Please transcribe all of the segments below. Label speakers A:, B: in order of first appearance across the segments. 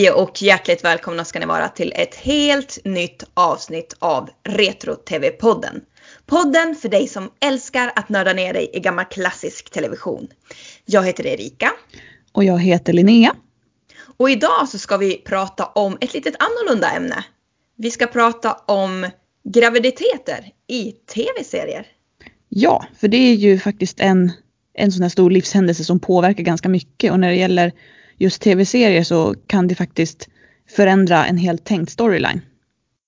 A: Hej och hjärtligt välkomna ska ni vara till ett helt nytt avsnitt av Retro-TV-podden. Podden för dig som älskar att nörda ner dig i gammal klassisk television. Jag heter Erika.
B: Och jag heter Linnea.
A: Och idag så ska vi prata om ett litet annorlunda ämne. Vi ska prata om graviditeter i tv-serier.
B: Ja, för det är ju faktiskt en, en sån här stor livshändelse som påverkar ganska mycket och när det gäller just tv-serier så kan det faktiskt förändra en helt tänkt storyline.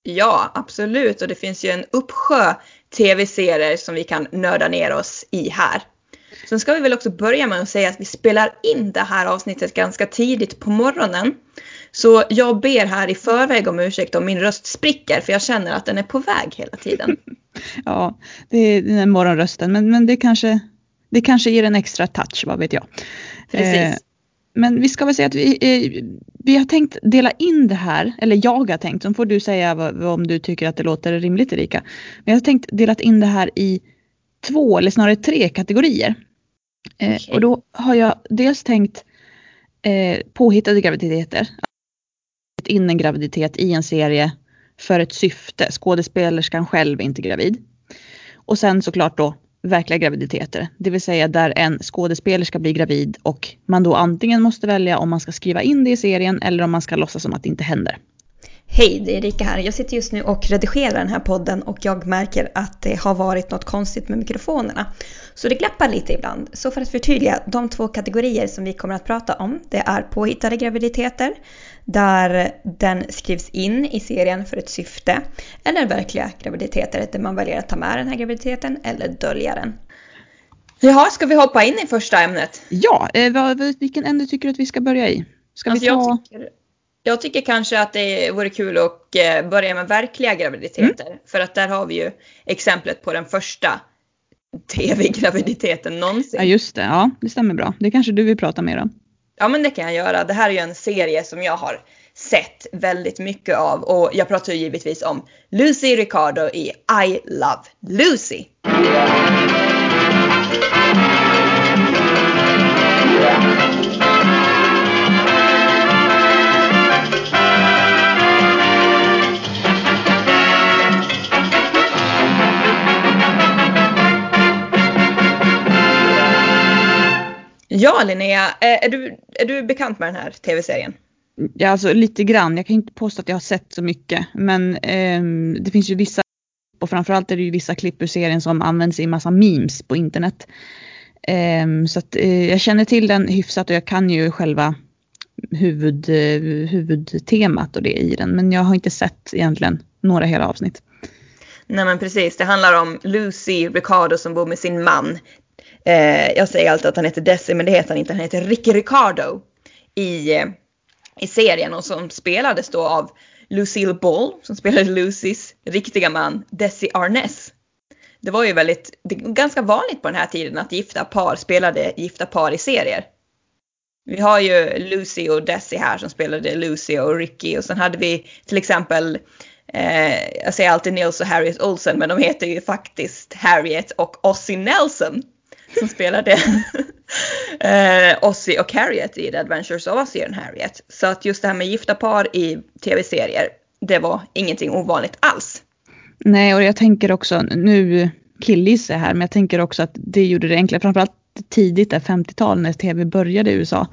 A: Ja, absolut. Och det finns ju en uppsjö tv-serier som vi kan nörda ner oss i här. Sen ska vi väl också börja med att säga att vi spelar in det här avsnittet ganska tidigt på morgonen. Så jag ber här i förväg om ursäkt om min röst spricker för jag känner att den är på väg hela tiden.
B: ja, det är den här morgonrösten men, men det, kanske, det kanske ger en extra touch, vad vet jag.
A: Precis. Eh,
B: men vi ska väl säga att vi, eh, vi har tänkt dela in det här, eller jag har tänkt, så får du säga vad, om du tycker att det låter rimligt Erika. Men jag har tänkt delat in det här i två eller snarare tre kategorier. Eh, okay. och då har jag dels tänkt eh, påhittade graviditeter. In en graviditet i en serie för ett syfte. Skådespelerskan själv är inte gravid. Och sen såklart då verkliga graviditeter. Det vill säga där en skådespelerska blir gravid och man då antingen måste välja om man ska skriva in det i serien eller om man ska låtsas som att det inte händer.
A: Hej, det är Erika här. Jag sitter just nu och redigerar den här podden och jag märker att det har varit något konstigt med mikrofonerna. Så det glappar lite ibland. Så för att förtydliga, de två kategorier som vi kommer att prata om, det är påhittade graviditeter, där den skrivs in i serien för ett syfte, eller verkliga graviditeter där man väljer att ta med den här graviditeten eller dölja den. Jaha, ska vi hoppa in i första ämnet?
B: Ja, eh, vilken ämne tycker du att vi ska börja i? Ska
A: alltså
B: vi ta...
A: jag, tycker, jag tycker kanske att det vore kul att eh, börja med verkliga graviditeter. Mm. För att där har vi ju exemplet på den första tv-graviditeten någonsin.
B: Ja just det, ja det stämmer bra. Det kanske du vill prata mer om.
A: Ja men det kan jag göra. Det här är ju en serie som jag har sett väldigt mycket av och jag pratar ju givetvis om Lucy Ricardo i I Love Lucy. Ja Linnea, är du, är du bekant med den här tv-serien?
B: Ja, alltså lite grann. Jag kan inte påstå att jag har sett så mycket. Men eh, det finns ju vissa, och framförallt är det ju vissa klipp ur serien som används i massa memes på internet. Eh, så att eh, jag känner till den hyfsat och jag kan ju själva huvud, eh, huvudtemat och det i den. Men jag har inte sett egentligen några hela avsnitt.
A: Nej men precis, det handlar om Lucy Ricardo som bor med sin man Eh, jag säger alltid att han heter Desi, men det heter han inte. Han heter Ricky Ricardo i, eh, i serien och som spelades då av Lucille Ball som spelade Lucys riktiga man Desi Arness. Det var ju väldigt, det ganska vanligt på den här tiden att gifta par spelade gifta par i serier. Vi har ju Lucy och Desi här som spelade Lucy och Ricky och sen hade vi till exempel eh, jag säger alltid Nils och Harriet Olsen men de heter ju faktiskt Harriet och Ossie Nelson som spelade eh, Ozzy och Harriet i The Adventures of Ozzy and Harriet. Så att just det här med gifta par i tv-serier, det var ingenting ovanligt alls.
B: Nej, och jag tänker också, nu killgissar här, men jag tänker också att det gjorde det enklare, framförallt tidigt, där 50-tal när tv började i USA,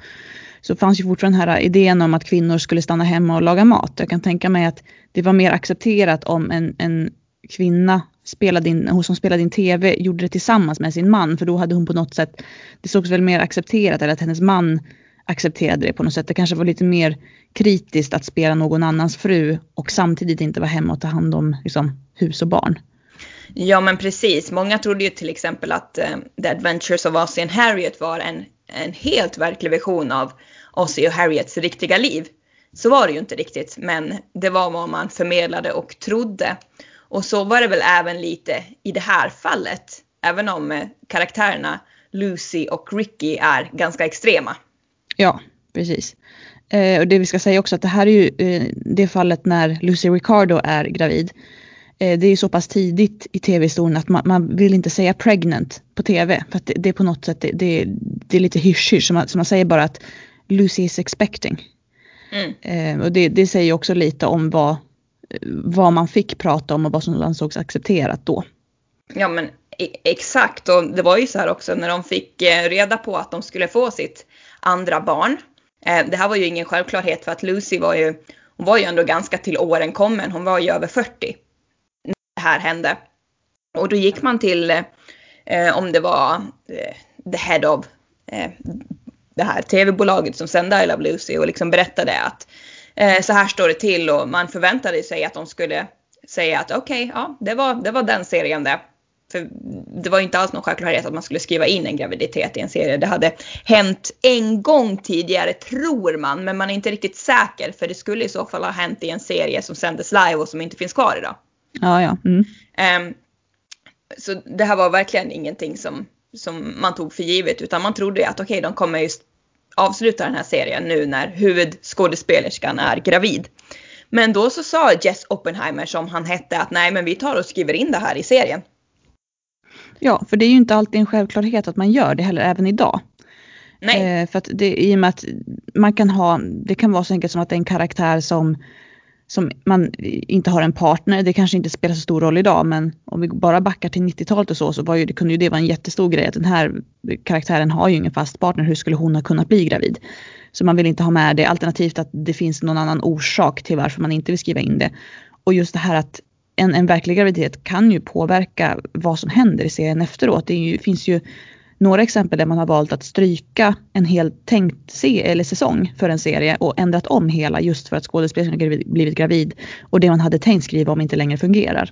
B: så fanns ju fortfarande den här idén om att kvinnor skulle stanna hemma och laga mat. Jag kan tänka mig att det var mer accepterat om en, en kvinna spelade in, hon som spelade in tv gjorde det tillsammans med sin man för då hade hon på något sätt, det sågs väl mer accepterat eller att hennes man accepterade det på något sätt. Det kanske var lite mer kritiskt att spela någon annans fru och samtidigt inte vara hemma och ta hand om liksom, hus och barn.
A: Ja men precis, många trodde ju till exempel att uh, The Adventures of Ozzy and Harriet var en, en helt verklig version av Ozzy och Harriets riktiga liv. Så var det ju inte riktigt, men det var vad man förmedlade och trodde. Och så var det väl även lite i det här fallet, även om eh, karaktärerna Lucy och Ricky är ganska extrema.
B: Ja, precis. Eh, och det vi ska säga också att det här är ju eh, det fallet när Lucy Ricardo är gravid. Eh, det är ju så pass tidigt i tv-historien att man, man, vill inte säga pregnant på tv. För att det, är på något sätt, det, det, det är lite hysch så man, så man säger bara att Lucy is expecting.
A: Mm.
B: Och det, det säger också lite om vad, vad man fick prata om och vad som ansågs accepterat då.
A: Ja men e- exakt och det var ju så här också när de fick eh, reda på att de skulle få sitt andra barn. Eh, det här var ju ingen självklarhet för att Lucy var ju, hon var ju ändå ganska till åren kommen, hon var ju över 40 när det här hände. Och då gick man till, eh, om det var the head of det här tv-bolaget som sände I Love Lucy och liksom berättade att eh, så här står det till och man förväntade sig att de skulle säga att okej, okay, ja, det var, det var den serien det. För det var inte alls någon självklarhet att man skulle skriva in en graviditet i en serie. Det hade hänt en gång tidigare tror man, men man är inte riktigt säker för det skulle i så fall ha hänt i en serie som sändes live och som inte finns kvar idag.
B: Ja, ja. Mm.
A: Um, så det här var verkligen ingenting som, som man tog för givet utan man trodde att okej, okay, de kommer just avsluta den här serien nu när huvudskådespelerskan är gravid. Men då så sa Jess Oppenheimer som han hette att nej men vi tar och skriver in det här i serien.
B: Ja, för det är ju inte alltid en självklarhet att man gör det heller även idag.
A: Nej.
B: Eh, för att det, i och med att man kan ha, det kan vara så enkelt som att det är en karaktär som, som man inte har en partner. Det kanske inte spelar så stor roll idag men om vi bara backar till 90-talet och så så var ju, det kunde ju det vara en jättestor grej att den här karaktären har ju ingen fast partner. Hur skulle hon ha kunnat bli gravid? Så man vill inte ha med det alternativt att det finns någon annan orsak till varför man inte vill skriva in det. Och just det här att en, en verklig graviditet kan ju påverka vad som händer i serien efteråt. Det ju, finns ju några exempel där man har valt att stryka en hel tänkt se eller säsong för en serie och ändrat om hela just för att skådespelaren har blivit gravid och det man hade tänkt skriva om inte längre fungerar.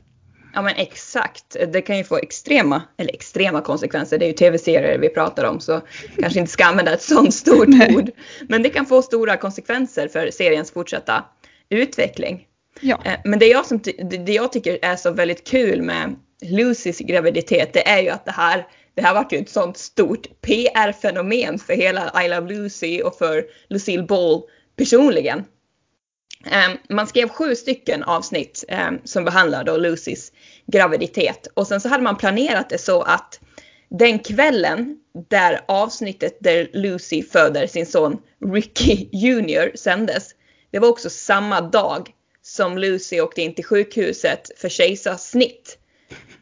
A: Ja men exakt. Det kan ju få extrema, eller extrema konsekvenser. Det är ju tv-serier vi pratar om så kanske inte ska använda ett sånt stort ord. Men det kan få stora konsekvenser för seriens fortsatta utveckling.
B: Ja.
A: Eh, men det jag, som, det jag tycker är så väldigt kul med Lucys graviditet det är ju att det här, det här vart ju ett sånt stort PR-fenomen för hela I Love Lucy och för Lucille Ball personligen. Ehm, man skrev sju stycken avsnitt ehm, som behandlar då Lucys graviditet och sen så hade man planerat det så att den kvällen där avsnittet där Lucy föder sin son Ricky Jr sändes, det var också samma dag som Lucy åkte in till sjukhuset för kejsarsnitt.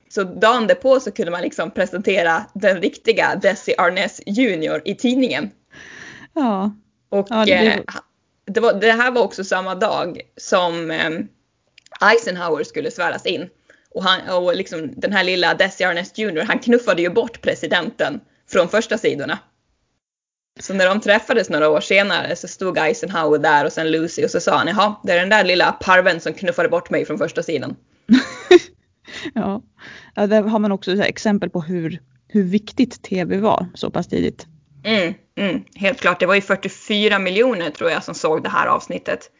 A: Så dagen därpå så kunde man liksom presentera den riktiga Desi Arness Jr i tidningen.
B: Ja.
A: Och
B: ja,
A: det... Eh, det, var, det, här var också samma dag som eh, Eisenhower skulle sväras in. Och, han, och liksom den här lilla Desi Arness Jr, han knuffade ju bort presidenten från första sidorna. Så när de träffades några år senare så stod Eisenhower där och sen Lucy och så sa han jaha, det är den där lilla parven som knuffade bort mig från första sidan.
B: ja. ja, där har man också exempel på hur, hur viktigt tv var så pass tidigt.
A: Mm, mm, helt klart, det var ju 44 miljoner tror jag som såg det här avsnittet.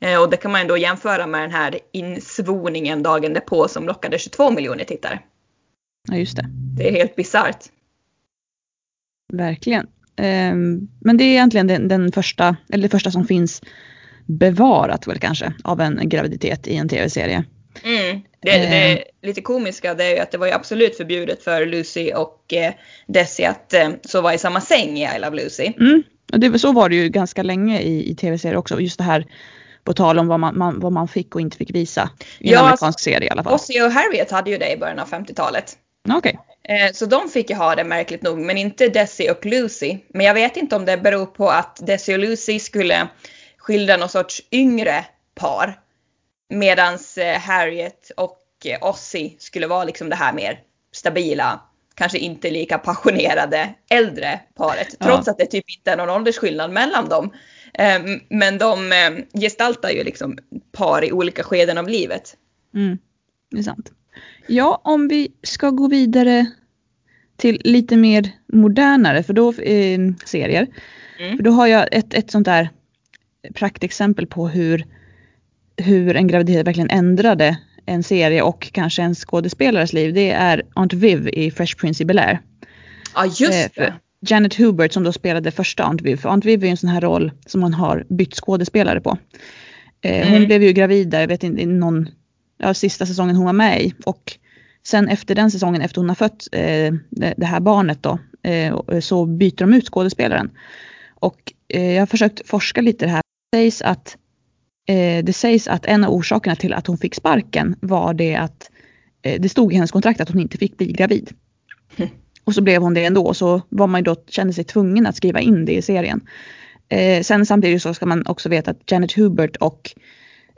A: Eh, och det kan man då jämföra med den här insvoningen dagen därpå som lockade 22 miljoner tittare.
B: Ja, just det.
A: Det är helt bisarrt.
B: Verkligen. Ehm, men det är egentligen den, den, första, eller det första som finns bevarat väl kanske av en graviditet i en tv-serie.
A: Mm. Det, det, ehm. lite komiska det är ju att det var ju absolut förbjudet för Lucy och eh, Desi att eh, sova i samma säng i I Love Lucy.
B: Mm. Och det, så var det ju ganska länge i, i tv-serier också. Just det här på tal om vad man, man, vad man fick och inte fick visa. I en ja, amerikansk serie i alla fall.
A: Ossie och Harriet hade ju det i början av 50-talet.
B: Okej. Okay.
A: Eh, så de fick ju ha det märkligt nog, men inte Desi och Lucy. Men jag vet inte om det beror på att Desi och Lucy skulle skildra någon sorts yngre par. Medans eh, Harriet och eh, Ossie skulle vara liksom det här mer stabila, kanske inte lika passionerade äldre paret. Trots ja. att det typ inte är någon åldersskillnad mellan dem. Men de gestaltar ju liksom par i olika skeden av livet.
B: Mm, det är sant. Ja, om vi ska gå vidare till lite mer modernare för då, eh, serier. Mm. För då har jag ett, ett sånt där praktexempel på hur, hur en graviditet verkligen ändrade en serie och kanske en skådespelares liv. Det är Aunt Viv i Fresh Prince i Bel-Air.
A: Ja, just eh, det.
B: Janet Hubert som då spelade första Aunt Viv. För Aunt Viv är en sån här roll som man har bytt skådespelare på. Eh, mm. Hon blev ju gravid där, jag vet inte, någon, ja, sista säsongen hon var med i. Och Sen efter den säsongen, efter hon har fött eh, det här barnet då, eh, så byter de ut skådespelaren. Och eh, jag har försökt forska lite det här. sägs att eh, det sägs att en av orsakerna till att hon fick sparken var det att eh, det stod i hennes kontrakt att hon inte fick bli gravid.
A: Mm.
B: Och så blev hon det ändå så var man ju då, kände sig tvungen att skriva in det i serien. Eh, sen samtidigt så ska man också veta att Janet Hubert och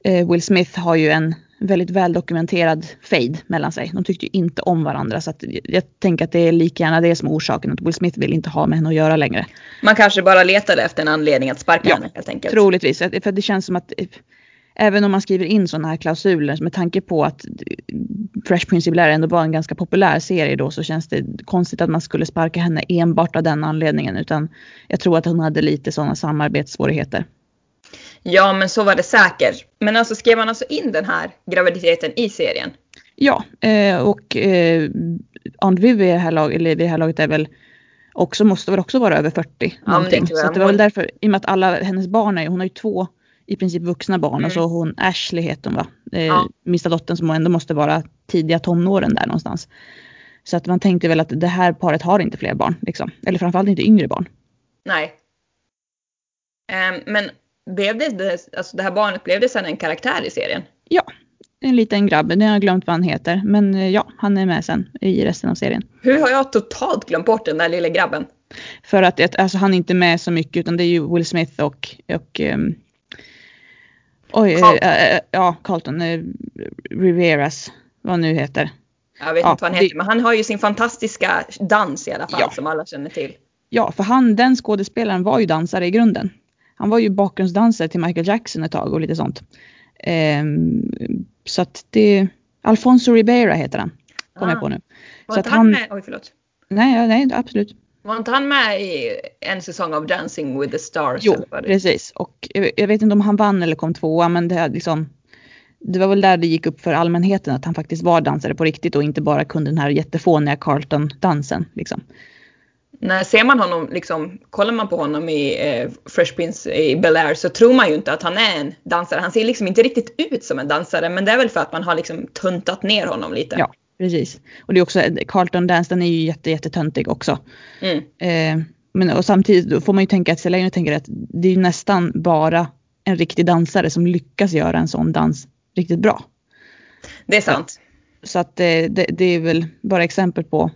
B: eh, Will Smith har ju en väldigt väldokumenterad fade mellan sig. De tyckte ju inte om varandra så att jag tänker att det är lika gärna det som är orsaken att Will Smith vill inte ha med henne att göra längre.
A: Man kanske bara letade efter en anledning att sparka
B: Ja,
A: henne helt enkelt.
B: Troligtvis, för det känns som att eh, även om man skriver in sådana här klausuler med tanke på att eh, Fresh Prince of ändå var en ganska populär serie då så känns det konstigt att man skulle sparka henne enbart av den anledningen utan jag tror att hon hade lite sådana samarbetssvårigheter.
A: Ja, men så var det säkert. Men alltså skrev man alltså in den här graviditeten i serien?
B: Ja, eh, och eh, Viv vid det här, lag, eller vid det här laget är väl också, måste väl också vara över 40.
A: men det
B: någonting.
A: jag.
B: så det var väl därför, i och med att alla hennes barn är, hon har ju två i princip vuxna barn
A: Mm.
B: och så hon Ashley heter hon va? Eh,
A: Ja.
B: Minsta dottern som ändå måste vara tidiga tonåren där någonstans. Så att man tänkte väl att det här paret har inte fler barn liksom. Eller framförallt inte yngre barn.
A: Nej. Ehm, men blev det, det, alltså det här barnet, blev det sen en karaktär i serien?
B: Ja, en liten grabb, nu har jag glömt vad han heter. Men eh, ja, han är med sen i resten av serien.
A: Hur har jag totalt glömt bort den där lilla grabben?
B: För att det- alltså, han är inte med så mycket utan det är ju Will Smith och, och ehm, oj,
A: Carl-
B: eh, eh, ja, Carlton eh, Riveras, vad han nu heter.
A: Jag vet
B: Ja,
A: inte vad han
B: det-
A: heter, men han har ju sin fantastiska dans i alla fall
B: Ja.
A: som alla känner till.
B: Ja, för han, den skådespelaren var ju dansare i grunden. Han var ju bakgrundsdansare till Michael Jackson ett tag och lite sånt. Ehm, så att det, Alfonso Ribera heter han, kom
A: Ah.
B: jag på nu.
A: Var
B: Så
A: inte han
B: han,
A: med, oj förlåt.
B: nej, nej, absolut.
A: Var inte han med i en säsong av Dancing with the Stars?
B: Jo, precis. Och jag, vet inte om han vann eller kom tvåa, men det, liksom, det var väl där det gick upp för allmänheten att han faktiskt var dansare på riktigt och inte bara kunde den här jättefåniga Carlton-dansen. Liksom.
A: När ser man honom, liksom, kollar man på honom i eh, Fresh Prince i Bel-Air så tror man ju inte att han är en dansare. Han ser liksom inte riktigt ut som en dansare men det är väl för att man har liksom tuntat ner honom lite.
B: Ja, precis. Och det är också, Carlton-dans den är ju jätte, jättetöntig också.
A: Mm.
B: Eh, men och samtidigt får man ju tänka att Selena tänker att det är ju nästan bara en riktig dansare som lyckas göra en sån dans riktigt bra.
A: Det är sant.
B: Så att eh, det, det är väl bara exempel på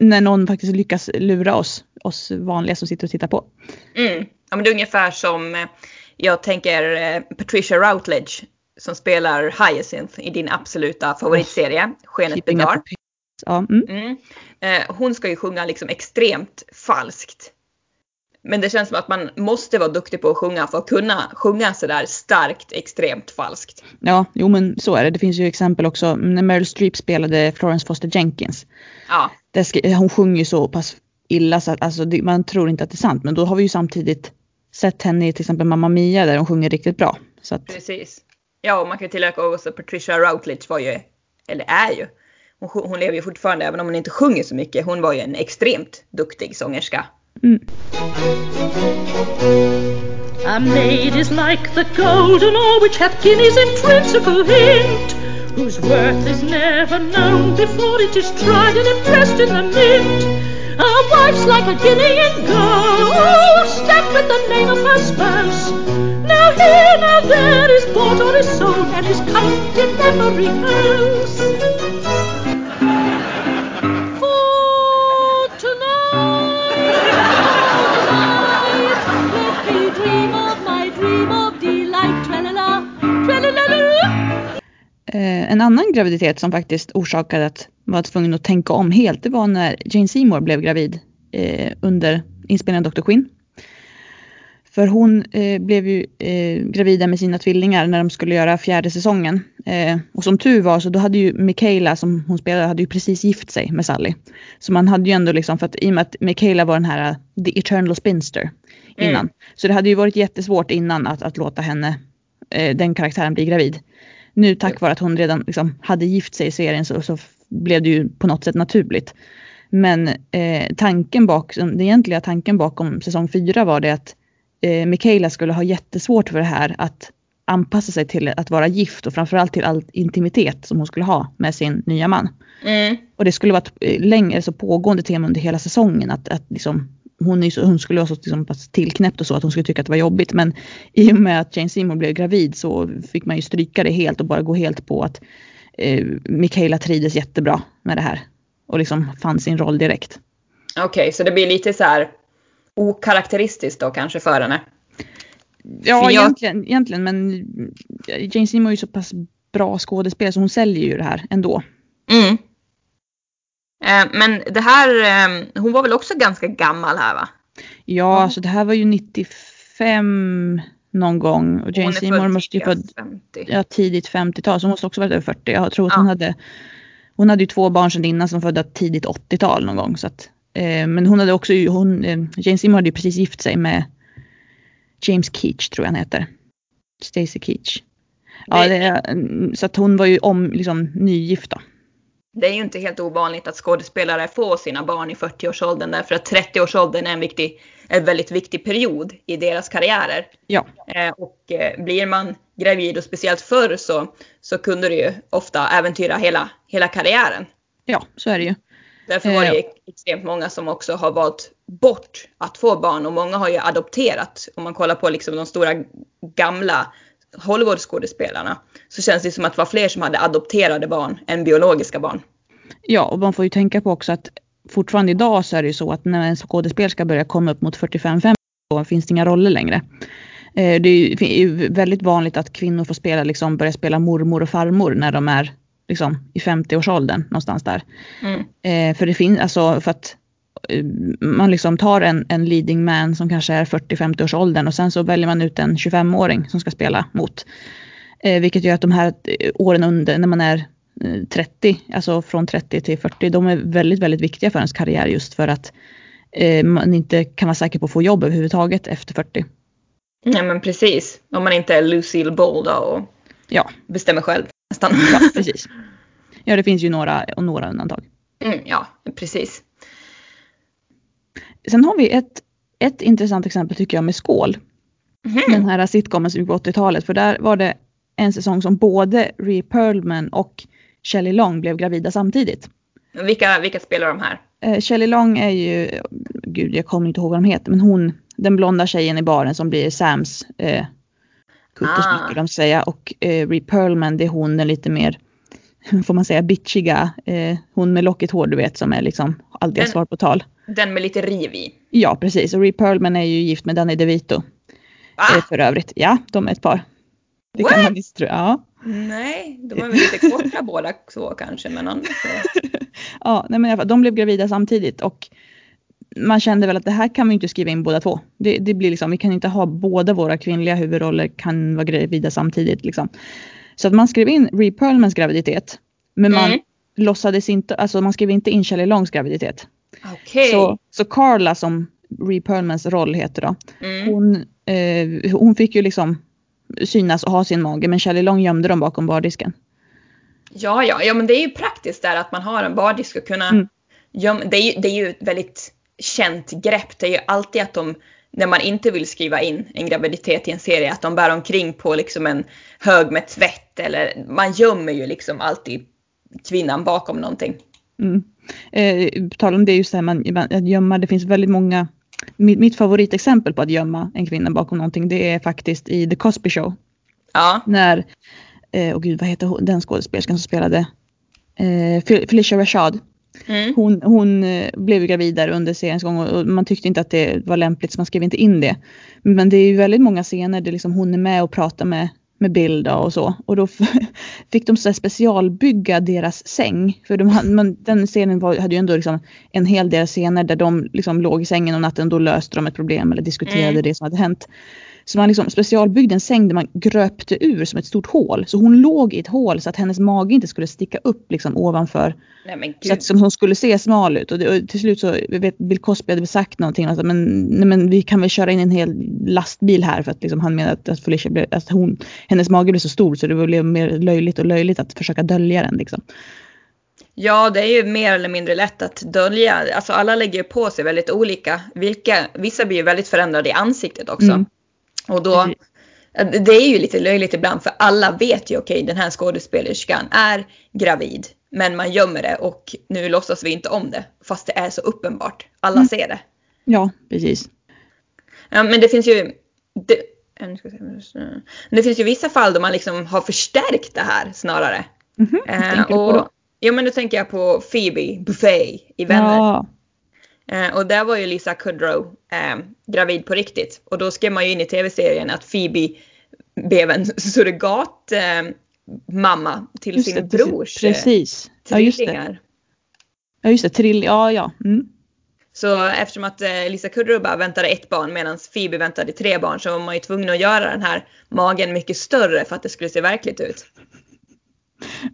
B: när någon faktiskt lyckas lura oss, oss vanliga som sitter och tittar på.
A: Mm. Ja, men det är ungefär som eh, jag tänker eh, Patricia Routledge som spelar Hyacinth i din absoluta favoritserie, Skenet
B: up
A: bedrar.
B: appearance. Ja, mm.
A: Mm. Eh, hon ska ju sjunga liksom extremt falskt. Men det känns som att man måste vara duktig på att sjunga för att kunna sjunga sådär starkt extremt falskt.
B: ja, jo men så är det. Det finns ju exempel också när Meryl Streep spelade Florence Foster Jenkins.
A: Ja,
B: skri- hon sjunger ju så pass illa så att alltså, det, man tror inte att det är sant. Men då har vi ju samtidigt sett henne i till exempel Mamma Mia där hon sjunger riktigt bra. Att,
A: precis. Ja, och man kan tillägga också att Patricia Routledge var ju, eller är ju, hon, hon lever ju fortfarande även om hon inte sjunger så mycket. Hon var ju en extremt duktig sångerska.
B: Mm.
C: A maid is like the golden ore which hath Guinea's intrinsical hint, whose worth is never known before it is tried and impressed in the mint. A wife's like a guinea in gold, stamped with the name of her spouse. Now here, now there is bought or is sold, and is kept in every house.
B: En annan graviditet som faktiskt orsakade att man var tvungen att tänka om helt, det var när Jane Seymour blev gravid eh, under inspelningen av Dr. Quinn. För hon eh, blev ju eh, gravida med sina tvillingar när de skulle göra fjärde säsongen. Eh, och som tur var så då hade ju Michaela som hon spelade hade ju precis gift sig med Sally. Så man hade ju ändå liksom för att i och med att Michaela var den här uh, the eternal spinster innan.
A: Mm.
B: Så det hade ju varit jättesvårt innan att, att låta henne, eh, den karaktären bli gravid. Nu tack vare att hon redan liksom hade gift sig i serien så, så blev det ju på något sätt naturligt. Men eh, tanken bak, den egentliga tanken bakom säsong fyra var det att eh, Michaela skulle ha jättesvårt för det här att anpassa sig till att vara gift och framförallt till all intimitet som hon skulle ha med sin nya man.
A: Mm.
B: Och det skulle vara ett eh, längre så pågående tema under hela säsongen att, att liksom hon, är hon skulle vara så liksom, tillknäppt och så att hon skulle tycka att det var jobbigt. Men i och med att Jane Seymour blev gravid så fick man ju stryka det helt och bara gå helt på att eh, Michaela trivdes jättebra med det här. Och liksom fann sin roll direkt.
A: Okej, okay, så det blir lite så här okaraktäristiskt då kanske för henne?
B: Ja, jag... egentligen, egentligen, men Jane Seymour är ju så pass bra skådespelare så hon säljer ju det här ändå.
A: Mm. Eh, men det här, eh, hon var väl också ganska gammal här va?
B: Ja, mm. alltså det här var ju 95 någon gång och Jane Seymour måste ju född ja, tidigt 50-tal så hon måste också varit över 40. Jag tror att ja. hon hade hon hade ju två barn sedan innan som födda tidigt 80-tal någon gång. Så att, eh, men hon hade också, hon, eh, Jane Seymour hade ju precis gift sig med James Keach tror jag han heter. Stacy Keach. Ja, det, så att hon var ju om, liksom, nygift då.
A: Det är ju inte helt ovanligt att skådespelare får sina barn i 40-årsåldern därför att 30-årsåldern är en, viktig, en väldigt viktig period i deras karriärer.
B: Ja.
A: Eh, och eh, blir man gravid och speciellt förr så, så kunde det ju ofta äventyra hela, hela karriären.
B: Ja, så är det ju.
A: Därför var det eh. extremt många som också har valt bort att få barn och många har ju adopterat. Om man kollar på liksom de stora gamla Hollywoodskådespelarna så känns det som att det var fler som hade adopterade barn än biologiska barn.
B: Ja, och man får ju tänka på också att fortfarande idag så är det ju så att när en skådespelerska börjar komma upp mot 45-50 då finns det inga roller längre. Eh, det är ju väldigt vanligt att kvinnor får spela, liksom, börja spela mormor och farmor när de är liksom, i 50-årsåldern någonstans där. Mm. Eh, för det finns, alltså för att man liksom tar en, en leading man som kanske är 40-50 års åldern och sen så väljer man ut en 25-åring som ska spela mot. Eh, vilket gör att de här eh, åren under, när man är 30, eh, alltså från 30 till 40, de är väldigt, väldigt viktiga för ens karriär just för att eh, man inte kan vara säker på att få jobb överhuvudtaget efter 40.
A: Nej men precis, om man inte är Lucille Ball då och
B: ja.
A: bestämmer själv nästan.
B: Ja, precis. Ja, det finns ju några, och några undantag.
A: Mm, ja, precis.
B: Sen har vi ett, ett intressant exempel tycker jag med Skål. Mm. Den här sitcomen som gick på 80-talet. För där var det en säsong som både Rhea Perlman och Shelley Long blev gravida samtidigt.
A: Vilka, vilka spelar de här?
B: Eh, Shelley Long är ju, gud jag kommer inte ihåg vad de heter, men hon, den blonda tjejen i baren som blir Sams eh, kuttersmycke ah. de säga. Och eh, Rhea Perlman det är hon den lite mer, får man säga, bitchiga, eh, hon med lockigt hår du vet som är liksom aldrig har svar på tal.
A: Den med lite riv i.
B: Ja precis och Rhea Perlman är ju gift med Danny DeVito. Ah. För övrigt, ja de är ett par. Det What? kan man visst tro. Ja.
A: Nej, de är väl lite korta båda så kanske. Men annars så.
B: ja, nej, men i alla fall, de blev gravida samtidigt och man kände väl att det här kan vi inte skriva in båda två. Det, det blir liksom, vi kan inte ha båda våra kvinnliga huvudroller kan vara gravida samtidigt. Liksom. Så att man skrev in Ree Perlmans graviditet. Men man mm. Låtsades inte, alltså man skrev inte in Shelley Longs graviditet.
A: Okay.
B: Så, så Carla som Ree Perlmans roll heter då. Mm. Hon, eh, hon fick ju liksom synas och ha sin mage men Shelley Long gömde dem bakom bardisken.
A: Ja, ja, ja men det är ju praktiskt där att man har en bardisk och kunna mm. gömma. Det är, det är ju ett väldigt känt grepp. Det är ju alltid att de, när man inte vill skriva in en graviditet i en serie, att de bär omkring på liksom en hög med tvätt eller man gömmer ju liksom alltid kvinnan bakom någonting.
B: Mm. Eh, på tal om det, just det här man, att gömma, det finns väldigt många mitt, mitt favoritexempel på att gömma en kvinna bakom någonting det är faktiskt i The Cosby Show.
A: Ja.
B: När, eh, oh gud vad heter hon, den skådespelerskan som spelade eh, Felicia Rashad. Mm. Hon, hon eh, blev gravid där under seriens gång och, man tyckte inte att det var lämpligt så man skrev inte in det. Men det är ju väldigt många scener där liksom hon är med och pratar med med bild och så. Och då fick de så specialbygga deras säng. För de, man, den scenen var, hade ju ändå liksom en hel del scener där de liksom låg i sängen och natten då löste de ett problem eller diskuterade mm. det som hade hänt. Så man liksom specialbyggde en säng där man gröpte ur som ett stort hål. Så hon låg i ett hål så att hennes mage inte skulle sticka upp liksom ovanför.
A: Nej,
B: så att som hon skulle se smal ut. Och, det, och till slut så, vet, Bill Cosby hade sagt någonting. Alltså, men, nej, men vi kan väl köra in en hel lastbil här för att liksom, han menade att, att Felicia blev, att hon, hennes mage blev så stor så det blev mer löjligt och löjligt att försöka dölja den liksom.
A: Ja, det är ju mer eller mindre lätt att dölja. Alltså alla lägger på sig väldigt olika. Vilka, vissa blir ju väldigt förändrade i ansiktet också. Mm. Och då, det är ju lite löjligt ibland för alla vet ju okej okay, den här skådespelerskan är gravid. Men man gömmer det och nu låtsas vi inte om det. Fast det är så uppenbart. Alla mm. ser det.
B: Ja, precis.
A: Ja, men det finns ju det, det finns ju vissa fall då man liksom har förstärkt det här snarare.
B: Mhm, vad
A: Eh,
B: då?
A: Ja men nu tänker jag på Phoebe Buffet i Vänner.
B: Ja,
A: Eh, och där var ju Lisa Kudrow eh, gravid på riktigt. Och då skrev man ju in i tv-serien att Phoebe blev en surrogat eh, mamma till
B: just
A: sin
B: det, precis.
A: brors eh,
B: Precis. Ja, just det.
A: tvillingar.
B: Ja, just det. Trill, ja, ja. Mm.
A: Så eftersom att eh, Lisa Kudrow bara väntade ett barn medan Phoebe väntade tre barn så var man ju tvungen att göra den här magen mycket större för att det skulle se verkligt ut.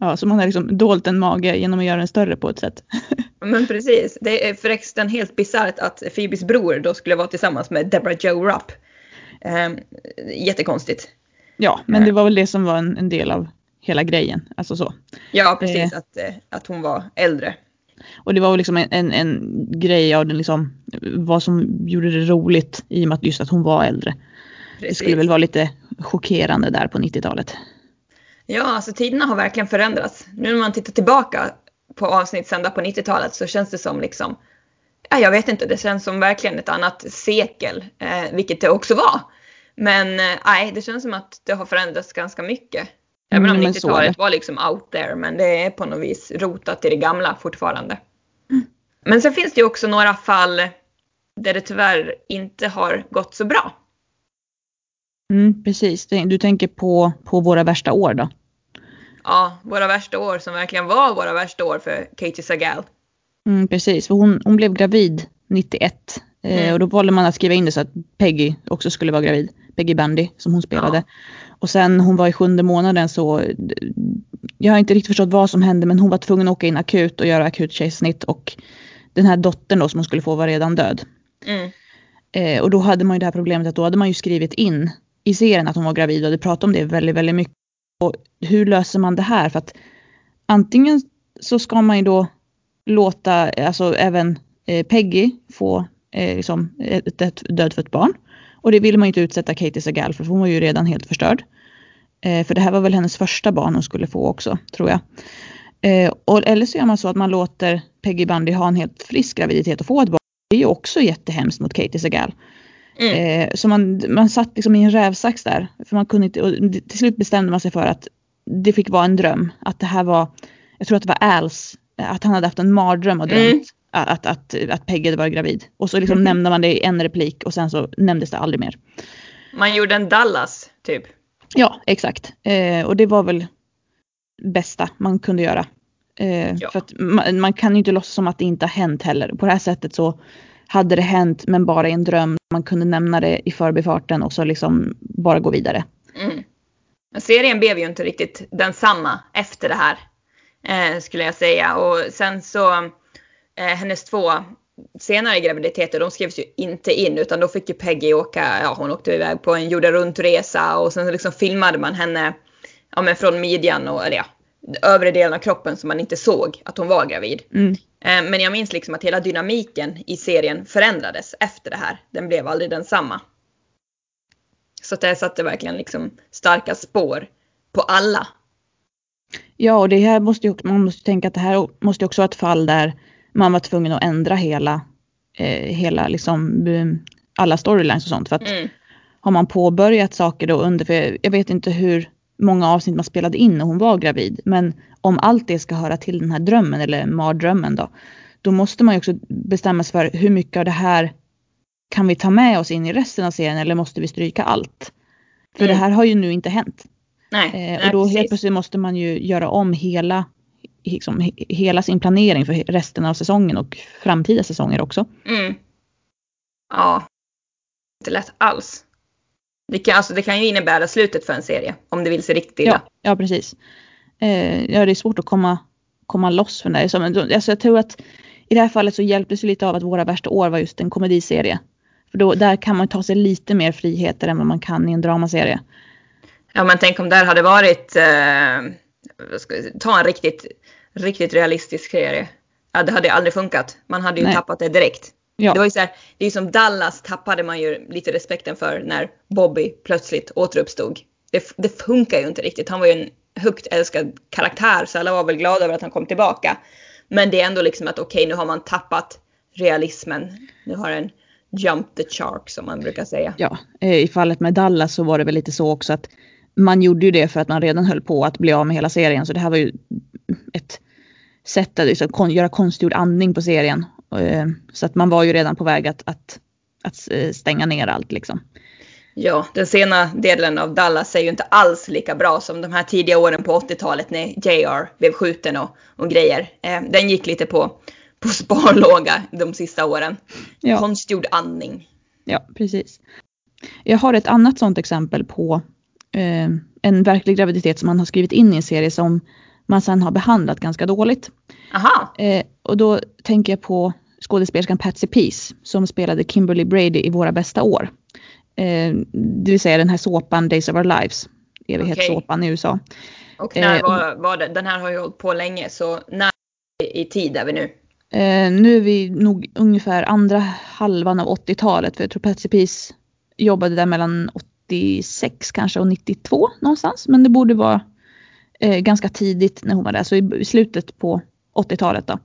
B: Ja, så man har liksom dolt en mage genom att göra den större på ett sätt.
A: Men precis, det är förresten helt bisarrt att Phoebes bror då skulle vara tillsammans med Deborah Joe Rupp. Eh, jättekonstigt.
B: Ja, men det var väl det som var en, en del av hela grejen. Alltså så.
A: Ja, precis.
B: Eh.
A: Att, eh, att hon var äldre.
B: Och det var väl liksom en, en, en grej av den liksom, vad som gjorde det roligt i och med att just att hon var äldre. Det
A: Precis.
B: skulle väl vara lite chockerande där på 90-talet.
A: Ja, alltså tiderna har verkligen förändrats. Nu när man tittar tillbaka på avsnitt sända på 90-talet så känns det som liksom, ja, jag vet inte, det känns som verkligen ett annat sekel, eh, vilket det också var. Men eh, nej, det känns som att det har förändrats ganska mycket. Även om
B: Mm, men så är
A: 90-talet
B: det.
A: var liksom out there, men det är på något vis rotat i det gamla fortfarande. Men sen finns det ju också några fall där det tyvärr inte har gått så bra.
B: Mm, precis, du tänker på, på våra värsta år då?
A: Ja, våra värsta år som verkligen var våra värsta år för Katie Sagal.
B: Mm, precis, för hon, hon blev gravid 91 eh,
A: Mm.
B: och då valde man att skriva in det så att Peggy också skulle vara gravid. Peggy Bandy som hon spelade. Och sen hon var i sjunde månaden så, jag har inte riktigt förstått vad som hände men hon var tvungen att åka in akut och göra akut kejsarsnitt och den här dottern då som hon skulle få var redan död.
A: Mm.
B: Eh, och då hade man ju det här problemet att då hade man ju skrivit in i serien att hon var gravid och hade pratat om det väldigt, väldigt mycket. Och hur löser man det här? För att antingen så ska man ju då låta alltså även eh, Peggy få eh, liksom ett, ett dödfött barn. Och det ville man ju inte utsätta Katie Sagal för, för hon var ju redan helt förstörd. Eh, för det här var väl hennes första barn hon skulle få också, tror jag. Eh, och, eller så gör man så att man låter Peggy Bundy ha en helt frisk graviditet och få ett barn. Det är ju också jättehemskt mot Katie Sagal.
A: Mm.
B: Eh, så man, man satt liksom i en rävsax där. För man kunde inte, och till slut bestämde man sig för att det fick vara en dröm. Att det här var, jag tror att det var Als, att han hade haft en mardröm och drömt
A: Mm.
B: att, att, att Peggy hade varit gravid. Och så liksom nämnde man det i en replik och sen så nämndes det aldrig mer.
A: Man gjorde en Dallas, typ.
B: Ja, exakt. Eh, och det var väl bästa man kunde göra. Eh,
A: Ja.
B: För att man, man kan ju inte låtsas som att det inte har hänt heller. På det här sättet så hade det hänt men bara i en dröm. Man kunde nämna det i förbifarten och så liksom bara gå vidare.
A: Mm. Serien blev ju inte riktigt densamma efter det här. Eh, skulle jag säga. Och sen så, eh, hennes två senare graviditeter, de skrevs ju inte in utan då fick ju Peggy åka, ja hon åkte iväg på en jorden runt-resa och sen liksom filmade man henne ja, men från midjan och eller ja, övre delen av kroppen som man inte såg att hon var gravid.
B: Mm.
A: Eh, Men jag minns liksom att hela dynamiken i serien förändrades efter det här. Den blev aldrig densamma. Så det satte verkligen liksom starka spår på alla.
B: Ja, och det här måste ju, man måste tänka att det här måste också vara ett fall där man var tvungen att ändra hela, eh, hela liksom, eh, alla storylines och sånt. För att
A: Mm.
B: har man påbörjat saker då under, för jag vet inte hur många avsnitt man spelade in när hon var gravid, men om allt det ska höra till den här drömmen eller mardrömmen då, då måste man ju också bestämma sig för hur mycket av det här kan vi ta med oss in i resten av serien eller måste vi stryka allt? För
A: Mm.
B: det här har ju nu inte hänt.
A: Nej,
B: Eh,
A: nej
B: och då
A: precis.
B: helt plötsligt måste man ju göra om hela, liksom, he- hela sin planering för resten av säsongen och framtida säsonger också.
A: Mm. Ja. Inte lätt alls. Det kan, alltså, det kan ju innebära slutet för en serie om det vill sig riktigt illa.
B: Ja, ja precis. Eh, ja, det är svårt att komma, komma loss från det. Alltså, jag tror att i det här fallet så hjälptes det lite av att Våra värsta år var just en komediserie. För då, där kan man ta sig lite mer friheter än vad man kan i en dramaserie.
A: Ja men tänk om det hade varit, eh, ta en riktigt, riktigt realistisk serie. Ja det hade aldrig funkat. Man hade ju
B: Nej.
A: tappat det direkt.
B: Ja,
A: Det var ju så här, det är som Dallas tappade man ju lite respekten för när Bobby plötsligt återuppstod. Det, det funkar ju inte riktigt. Han var ju en högt älskad karaktär så alla var väl glada över att han kom tillbaka. Men det är ändå liksom att okej nu har man tappat realismen. Nu har en jump the shark som man brukar säga.
B: Ja, eh, i fallet med Dallas så var det väl lite så också att man gjorde ju det för att man redan höll på att bli av med hela serien. Så det här var ju ett sätt att liksom kon göra konstgjord andning på serien. Eh, så att man var ju redan på väg att, att, att eh, stänga ner allt liksom.
A: Ja, den sena delen av Dallas är ju inte alls lika bra som de här tidiga åren på 80-talet när JR blev skjuten och, och grejer. Eh, den gick lite på, på sparlåga de sista åren.
B: Ja.
A: Konstgjord andning.
B: Ja, precis. Jag har ett annat sånt exempel på eh, en verklig graviditet som man har skrivit in i en serie som man sen har behandlat ganska dåligt.
A: Aha,
B: Eh, och då tänker jag på skådespelerskan Patsy Peace som spelade Kimberly Brady i Våra bästa år. Eh, det vill säga den här såpan Days of Our Lives. Evighetssåpan i USA.
A: och när
B: Eh,
A: var, var det? Den här har ju hållit på länge så när i tid är vi nu?
B: Eh, nu är vi nog ungefär andra halvan av 80-talet. För jag tror Patsy Peace jobbade där mellan 86 kanske och 92 någonstans. Men det borde vara eh, ganska tidigt när hon var där. Så i, i slutet på 80-talet då.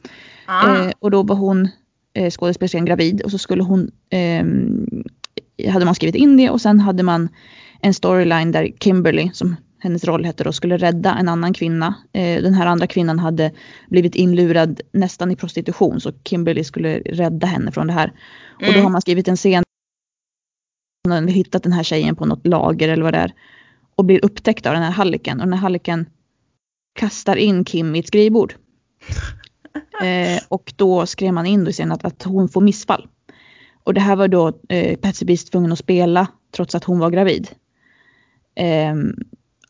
A: Ah,
B: Eh, och då var hon eh, skådespelerskan gravid och så skulle hon ehm, hade man skrivit in det och sen hade man en storyline där Kimberly, som hennes roll hette då, skulle rädda en annan kvinna. Eh, den här andra kvinnan hade blivit inlurad nästan i prostitution så Kimberly skulle rädda henne från det här. Och då
A: Mm.
B: har man skrivit en scen hon har hittat den här tjejen på något lager eller vad det är och blir upptäckt av den här halliken och den här halliken kastar in Kim i ett skrivbord. Eh, och då skrev man in då scenen att, att hon får missfall. Och det här var då eh, Patsy Beast tvungen att spela trots att hon var gravid. Ehm,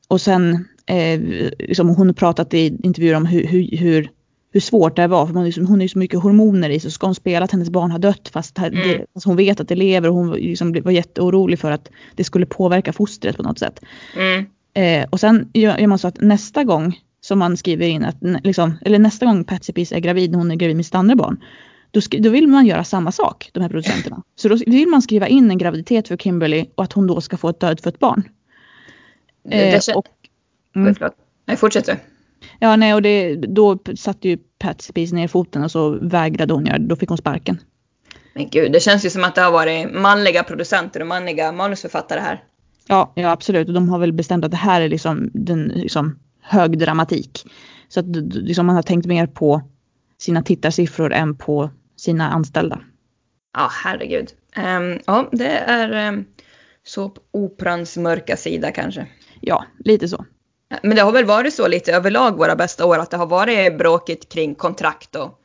B: och sen eh, liksom hon pratat i intervjuer om hur, hur, hur, hur svårt det var. För hon, är så- hon har ju så mycket hormoner i. Så ska hon spela att hennes barn har dött fast, det-
A: Mm.
B: fast hon vet att det lever. Och hon liksom var jätteorolig för att det skulle påverka fostret på något sätt.
A: mm,
B: Eh, och sen gör, gör man så att nästa gång som man skriver in att, liksom, eller nästa gång Patsy Peace är gravid, när hon är gravid med sitt andra barn. Då, då vill man göra samma sak, de här producenterna. Så då vill man skriva in en graviditet för Kimberly och att hon då ska få ett dödfött barn. Eh,
A: det
B: och, mm,
A: förlåt. Nej, fortsätt du.
B: ja, nej, och det, då satte ju Patsy Peace ner foten och så vägrade hon göra det. Då fick hon sparken.
A: Men gud, det känns ju som att det har varit manliga producenter och manliga manusförfattare här.
B: Ja, ja absolut. Och de har väl bestämt att det här är liksom, den, liksom hög dramatik. Så att liksom man har tänkt mer på sina tittarsiffror än på sina anställda.
A: Ja, herregud. Ehm, ja, det är um, såpoperans mörka sida kanske.
B: Ja, lite så.
A: Men det har väl varit så lite överlag våra bästa år att det har varit bråkigt kring kontrakt och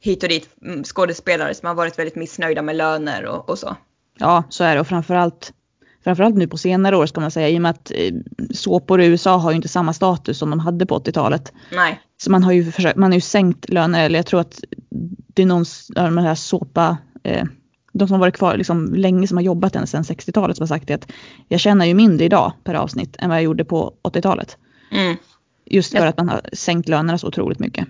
A: hit och dit mm, skådespelare som har varit väldigt missnöjda med löner och, och så.
B: Ja, så är det. Och framförallt, framförallt nu på senare år ska man säga. I och med att eh, såpor i USA har ju inte samma status som de hade på 80-talet.
A: Nej.
B: Så man har ju, försökt, man har ju sänkt löner. Eller jag tror att det är någon av de här såpa, eh, de som har varit kvar liksom länge som har jobbat än sedan 60-talet som har sagt det att jag tjänar ju mindre idag per avsnitt än vad jag gjorde på 80-talet.
A: Mm.
B: Just för
A: Ja.
B: att man har sänkt lönerna så otroligt mycket.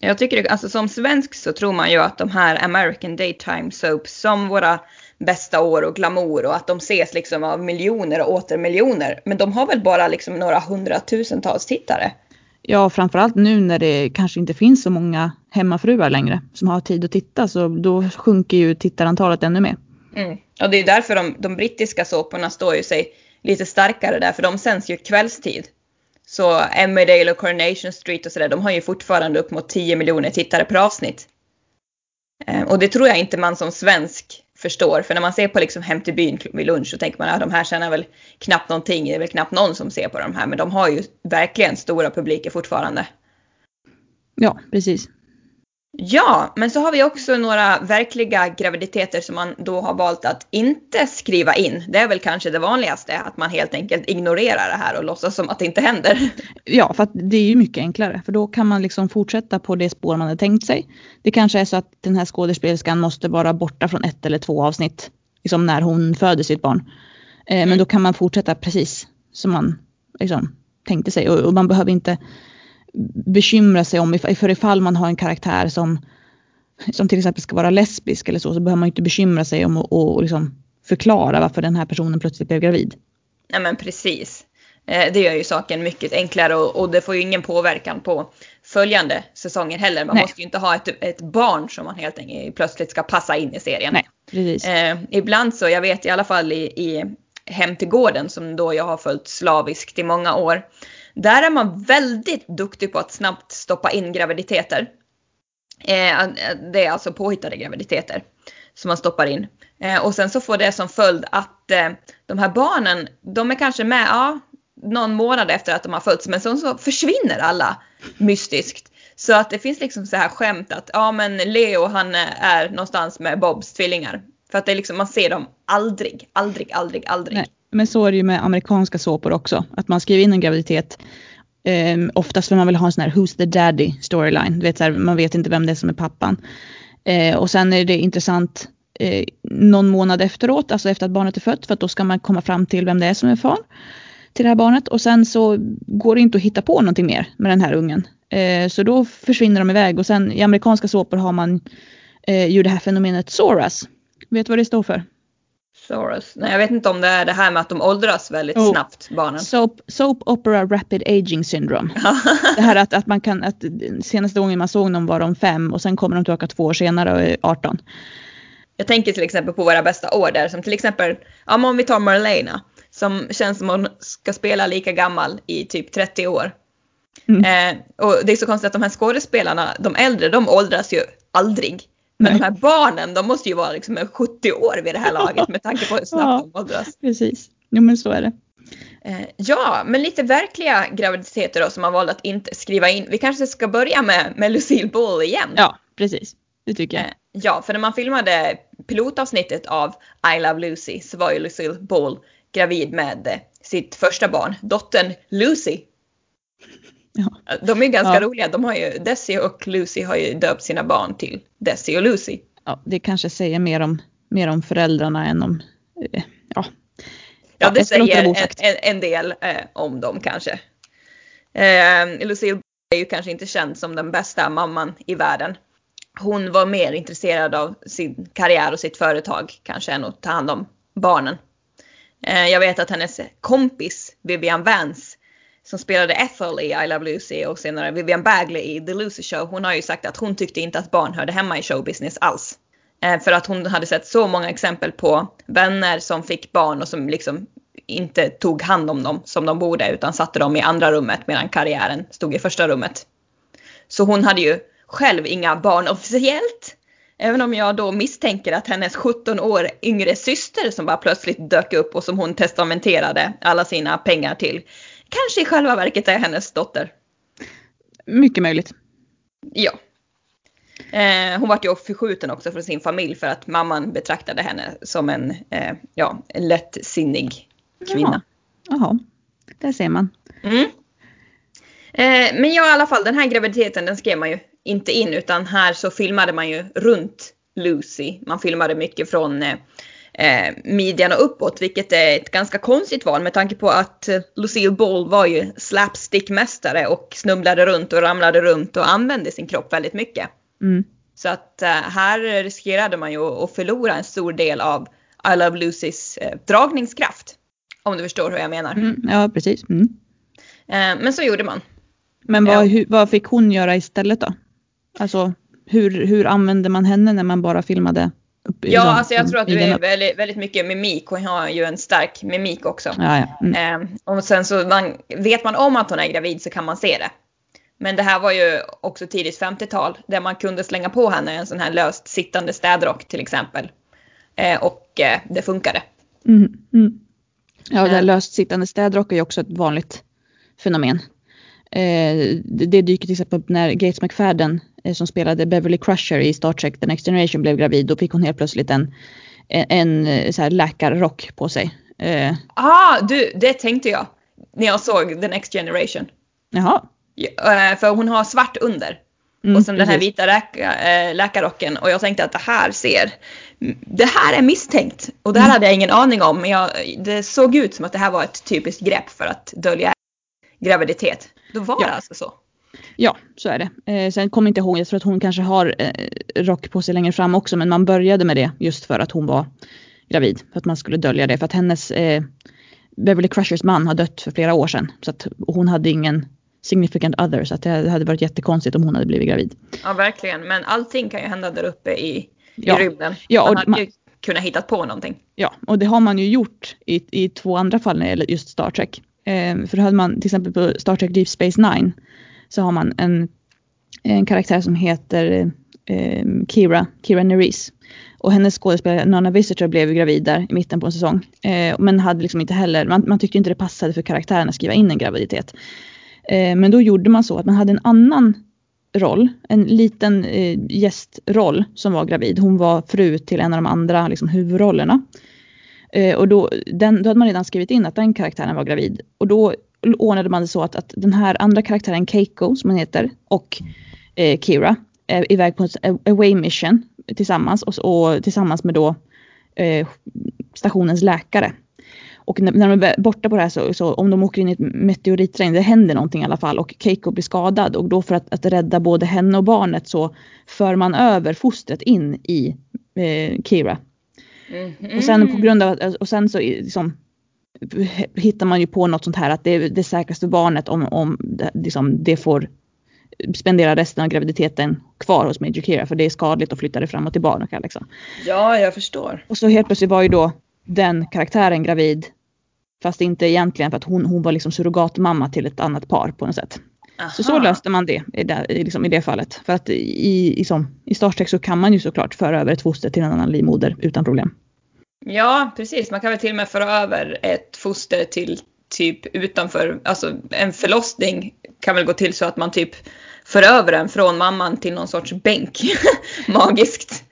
A: Jag tycker alltså som svensk så tror man ju att de här American Daytime Soaps som våra bästa år och glamour och att de ses liksom av miljoner och åter miljoner. Men de har väl bara liksom några hundratusentals tittare.
B: Ja, framförallt nu när det kanske inte finns så många hemmafruar längre som har tid att titta så då sjunker ju tittarantalet ännu mer.
A: Mm. Och det är därför de, de brittiska såporna står ju sig lite starkare där, för de sänds ju kvällstid. Så Emmerdale och Coronation Street och sådär, de har ju fortfarande upp mot 10 miljoner tittare per avsnitt. Eh, och det tror jag inte man som svensk förstår, för när man ser på liksom Hem till byn vid lunch så tänker man att de här tjänar väl knappt någonting, det är väl knappt någon som ser på de här, men de har ju verkligen stora publiker fortfarande.
B: Ja, precis.
A: Ja, men så har vi också några verkliga graviditeter som man då har valt att inte skriva in. Det är väl kanske det vanligaste, att man helt enkelt ignorerar det här och låtsas som att det inte händer.
B: Ja, för att det är ju mycket enklare. För då kan man liksom fortsätta på det spår man hade tänkt sig. Det kanske är så att den här skådespelerskan måste vara borta från ett eller två avsnitt. Liksom när hon föder sitt barn. Eh, Men då kan man fortsätta precis som man liksom tänkte sig. Och man behöver inte bekymra sig om, för ifall man har en karaktär som, som till exempel ska vara lesbisk eller så, så behöver man inte bekymra sig om att och, och liksom förklara varför den här personen plötsligt blev gravid.
A: Ja men precis. Eh, Det gör ju saken mycket enklare och, och det får ju ingen påverkan på följande säsonger heller. Man
B: Nej.
A: måste ju inte ha ett, ett barn som man helt enkelt plötsligt ska passa in i serien.
B: Nej, Precis.
A: Eh, ibland så, jag vet i alla fall i, i Hem till gården som då jag har följt slaviskt i många år. Där är man väldigt duktig på att snabbt stoppa in graviditeter. Eh, eh, det är alltså påhittade graviditeter som man stoppar in. Eh, och sen så får det som följd att eh, de här barnen, de är kanske med ja, någon månad efter att de har fötts men sen så försvinner alla mystiskt. Så att det finns liksom så här skämt att ja men Leo han eh, är någonstans med Bobs tvillingar. För att det är liksom, man ser dem aldrig, aldrig, aldrig, aldrig. Nej,
B: men så är det ju med amerikanska såpor också. Att man skriver in en graviditet eh, oftast för man vill ha en sån här Who's the daddy storyline. Du vet, så här, man vet inte vem det är som är pappan. Eh, och sen är det intressant eh, någon månad efteråt, alltså efter att barnet är fött, för att då ska man komma fram till vem det är som är far till det här barnet. Och sen så går det inte att hitta på någonting mer med den här ungen. Eh, så då försvinner de iväg och sen i amerikanska såpor har man eh, ju det här fenomenet SORAS. Vet du vad det står för?
A: Soros. Nej, jag vet inte om det är det här med att de åldras väldigt oh. snabbt, barnen.
B: Soap, soap Opera Rapid Aging Syndrome. det här att, att man kan, att senaste gången man såg dem var de fem och sen kommer de tillbaka två år senare och är 18.
A: Jag tänker till exempel på våra bästa år där, som till exempel, ja om vi tar Marlena, som känns som hon ska spela lika gammal i typ 30 år. Mm. Eh, och det är så konstigt att de här skådespelarna, de äldre, de åldras ju aldrig. Men Nej. de här barnen, de måste ju vara liksom 70 år vid det här laget med tanke på hur snabbt ja, de åldras.
B: Precis, jo men så är det.
A: Eh, ja, men lite verkliga graviditeter då som man valde att inte skriva in. Vi kanske ska börja med, med Lucille Ball igen.
B: Ja, precis. Det tycker jag. Eh,
A: ja, för när man filmade pilotavsnittet av I Love Lucy så var ju Lucille Ball gravid med sitt första barn, dottern Lucy. Ja. De är ganska ja. roliga. De har ju, Desi och Lucy har ju döpt sina barn till Desi och Lucy.
B: Ja, det kanske säger mer om, mer om föräldrarna än om, eh,
A: ja. Ja, det säger en, en, en, del eh, om dem kanske. Eh, Lucille är ju kanske inte känd som den bästa mamman i världen. Hon var mer intresserad av sin karriär och sitt företag kanske än att ta hand om barnen. Eh, jag vet att hennes kompis Vivian Vance som spelade Ethel i I Love Lucy och senare Vivian Bagley i The Lucy Show. Hon har ju sagt att hon tyckte inte att barn hörde hemma i showbusiness alls. Eh, för att hon hade sett så många exempel på vänner som fick barn och som liksom inte tog hand om dem som de borde utan satte dem i andra rummet medan karriären stod i första rummet. Så hon hade ju själv inga barn officiellt. Även om jag då misstänker att hennes 17 år yngre syster som bara plötsligt dök upp och som hon testamenterade alla sina pengar till kanske i själva verket är hennes dotter.
B: Mycket möjligt.
A: Ja. Eh, hon vart ju förskjuten också från sin familj för att mamman betraktade henne som en, eh, ja, lättsinnig kvinna.
B: Jaha, Jaha. där ser man. Mm.
A: Eh, men ja, i alla fall den här graviditeten den skrev man ju inte in utan här så filmade man ju runt Lucy. Man filmade mycket från eh, midjan och uppåt, vilket är ett ganska konstigt val med tanke på att eh, Lucille Ball var ju slapstickmästare och snubblade runt och ramlade runt och använde sin kropp väldigt mycket. Mm. Så att eh, här riskerade man ju att förlora en stor del av I Love Lucys eh, dragningskraft. Om du förstår hur jag menar.
B: Mm, ja, precis. Mm.
A: Men så gjorde man.
B: Men vad, hur, vad fick hon göra istället då? Alltså hur, hur använde man henne när man bara filmade
A: Ja, alltså jag tror att du är väldigt, väldigt mycket mimik. Hon har ju en stark mimik också.
B: Ja, ja. Mm.
A: Eh, och sen så man, vet man om att hon är gravid så kan man se det. Men det här var ju också tidigt 50-tal där man kunde slänga på henne en sån här löst sittande städrock till exempel. Eh, och eh, det funkade.
B: Mm, mm. Ja, det här eh. löst sittande städrock är ju också ett vanligt fenomen. Eh, det, dyker till exempel upp när Gates McFadden Eh, som spelade Beverly Crusher i Star Trek The Next Generation blev gravid. Då fick hon helt plötsligt en, en, en eh, så här läkarrock på sig.
A: Eh. Ah, du, det tänkte jag när jag såg The Next Generation.
B: Jaha.
A: Ja, för hon har svart under. Mm, och sen precis. den här vita läka, läkarrocken och jag tänkte att det här ser, det här är misstänkt. Och det här mm. hade jag ingen aning om men jag, det såg ut som att det här var ett typiskt grepp för att dölja graviditet. Då var ja. det alltså så.
B: Ja, så är det. Eh, sen kommer jag inte ihåg, jag tror att hon kanske har eh, rock på sig längre fram också, men man började med det just för att hon var gravid. För att man skulle dölja det. För att hennes eh, Beverly Crushers man har dött för flera år sedan. Så att hon hade ingen significant other. Så att det hade varit jättekonstigt om hon hade blivit gravid.
A: Ja, verkligen. Men allting kan ju hända där uppe i, i ja. rymden.
B: Ja, och man hade ju
A: kunna hitta på någonting.
B: Ja, och det har man ju gjort i, i två andra fall när det gäller just Star Trek. Eh, för då hade man till exempel på Star Trek Deep Space Nine så har man en, en karaktär som heter eh, Kira, Kira Nerys. Och hennes skådespelare Nana Visitor blev ju gravid där i mitten på en säsong. Eh, men hade liksom inte heller, man, man tyckte inte det passade för karaktären att skriva in en graviditet. Eh, men då gjorde man så att man hade en annan roll, en liten eh, gästroll som var gravid. Hon var fru till en av de andra liksom, huvudrollerna. Eh, och då, den, då hade man redan skrivit in att den karaktären var gravid. Och då ordnade man det så att, att den här andra karaktären Keiko som hon heter och eh, Kira är iväg på en eh, away mission tillsammans och, och tillsammans med då eh, stationens läkare. Och när, när de är borta på det här så, så om de åker in i ett meteoritregn, det händer någonting i alla fall och Keiko blir skadad och då för att, att rädda både henne och barnet så för man över fostret in i eh, Kira. Mm. Och sen på grund av att, och sen så liksom, hittar man ju på något sånt här att det är det säkraste barnet om, om liksom, det får spendera resten av graviditeten kvar hos Major Kira för det är skadligt att flytta det fram och tillbaka. Liksom.
A: Ja, jag förstår.
B: Och så helt plötsligt var ju då den karaktären gravid. Fast inte egentligen för att hon, hon var liksom surrogatmamma till ett annat par på något sätt. Aha. Så så löste man det i det, liksom i det fallet. För att i, i, som, i Star Trek så kan man ju såklart föra över ett foster till en annan livmoder utan problem.
A: Ja, precis. Man kan väl till och med föra över ett foster till typ utanför, alltså en förlossning kan väl gå till så att man typ för över den från mamman till någon sorts bänk. Magiskt.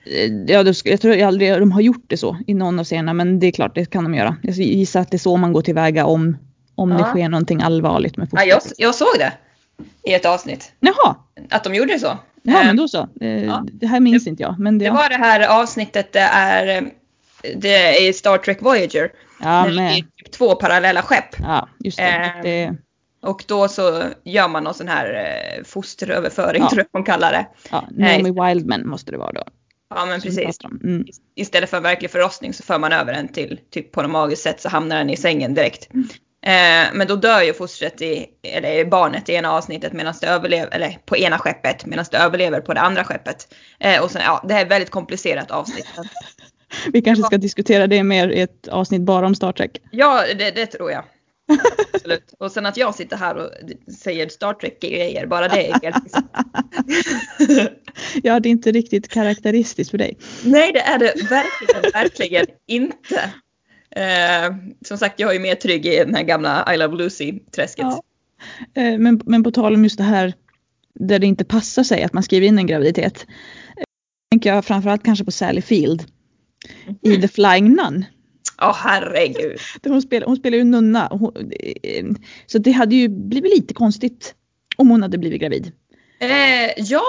B: Ja, jag tror aldrig de har gjort det så i någon av scenerna, men det är klart, det kan de göra. Jag gissar att det är så man går tillväga om, om ja. det sker någonting allvarligt med
A: fostret. Ja, jag, jag såg det i ett avsnitt.
B: Jaha.
A: Att de gjorde så.
B: Ja, men då så. Ja. Det här minns det, inte jag. Men
A: det, det var det här avsnittet, det är, det är Star Trek Voyager. Ja, men... Det är typ två parallella skepp.
B: Ja, just det. Eh, det...
A: Och då så gör man någon sån här eh, fosteröverföring ja. tror jag man kallar det.
B: Ja, Naomi eh, Wildman måste det vara då.
A: Ja men precis. Mm. Istället för verklig förlossning så för man över den till, typ på något magiskt sätt så hamnar den i sängen direkt. Eh, men då dör ju fostret i, eller barnet i ena avsnittet medan det överlever, eller på ena skeppet medan det överlever på det andra skeppet. Eh, och sen, ja, det här är ett väldigt komplicerat avsnitt.
B: Vi kanske ska diskutera det mer i ett avsnitt bara om Star Trek.
A: Ja, det, det tror jag. Absolut. Och sen att jag sitter här och säger Star Trek-grejer, bara det är helt
B: Ja, det är inte riktigt karaktäristiskt för dig.
A: Nej, det är det verkligen, verkligen inte. Eh, som sagt, jag är ju mer trygg i den här gamla I Love Lucy-träsket. Ja.
B: Eh, men, men på tal om just det här där det inte passar sig att man skriver in en graviditet. Eh, tänker jag framförallt kanske på Sally Field mm. i The Flying Nun.
A: Ja oh, herregud.
B: Hon spelar, hon spelar ju nunna. Hon, eh, så det hade ju blivit lite konstigt om hon hade blivit gravid.
A: Eh, ja,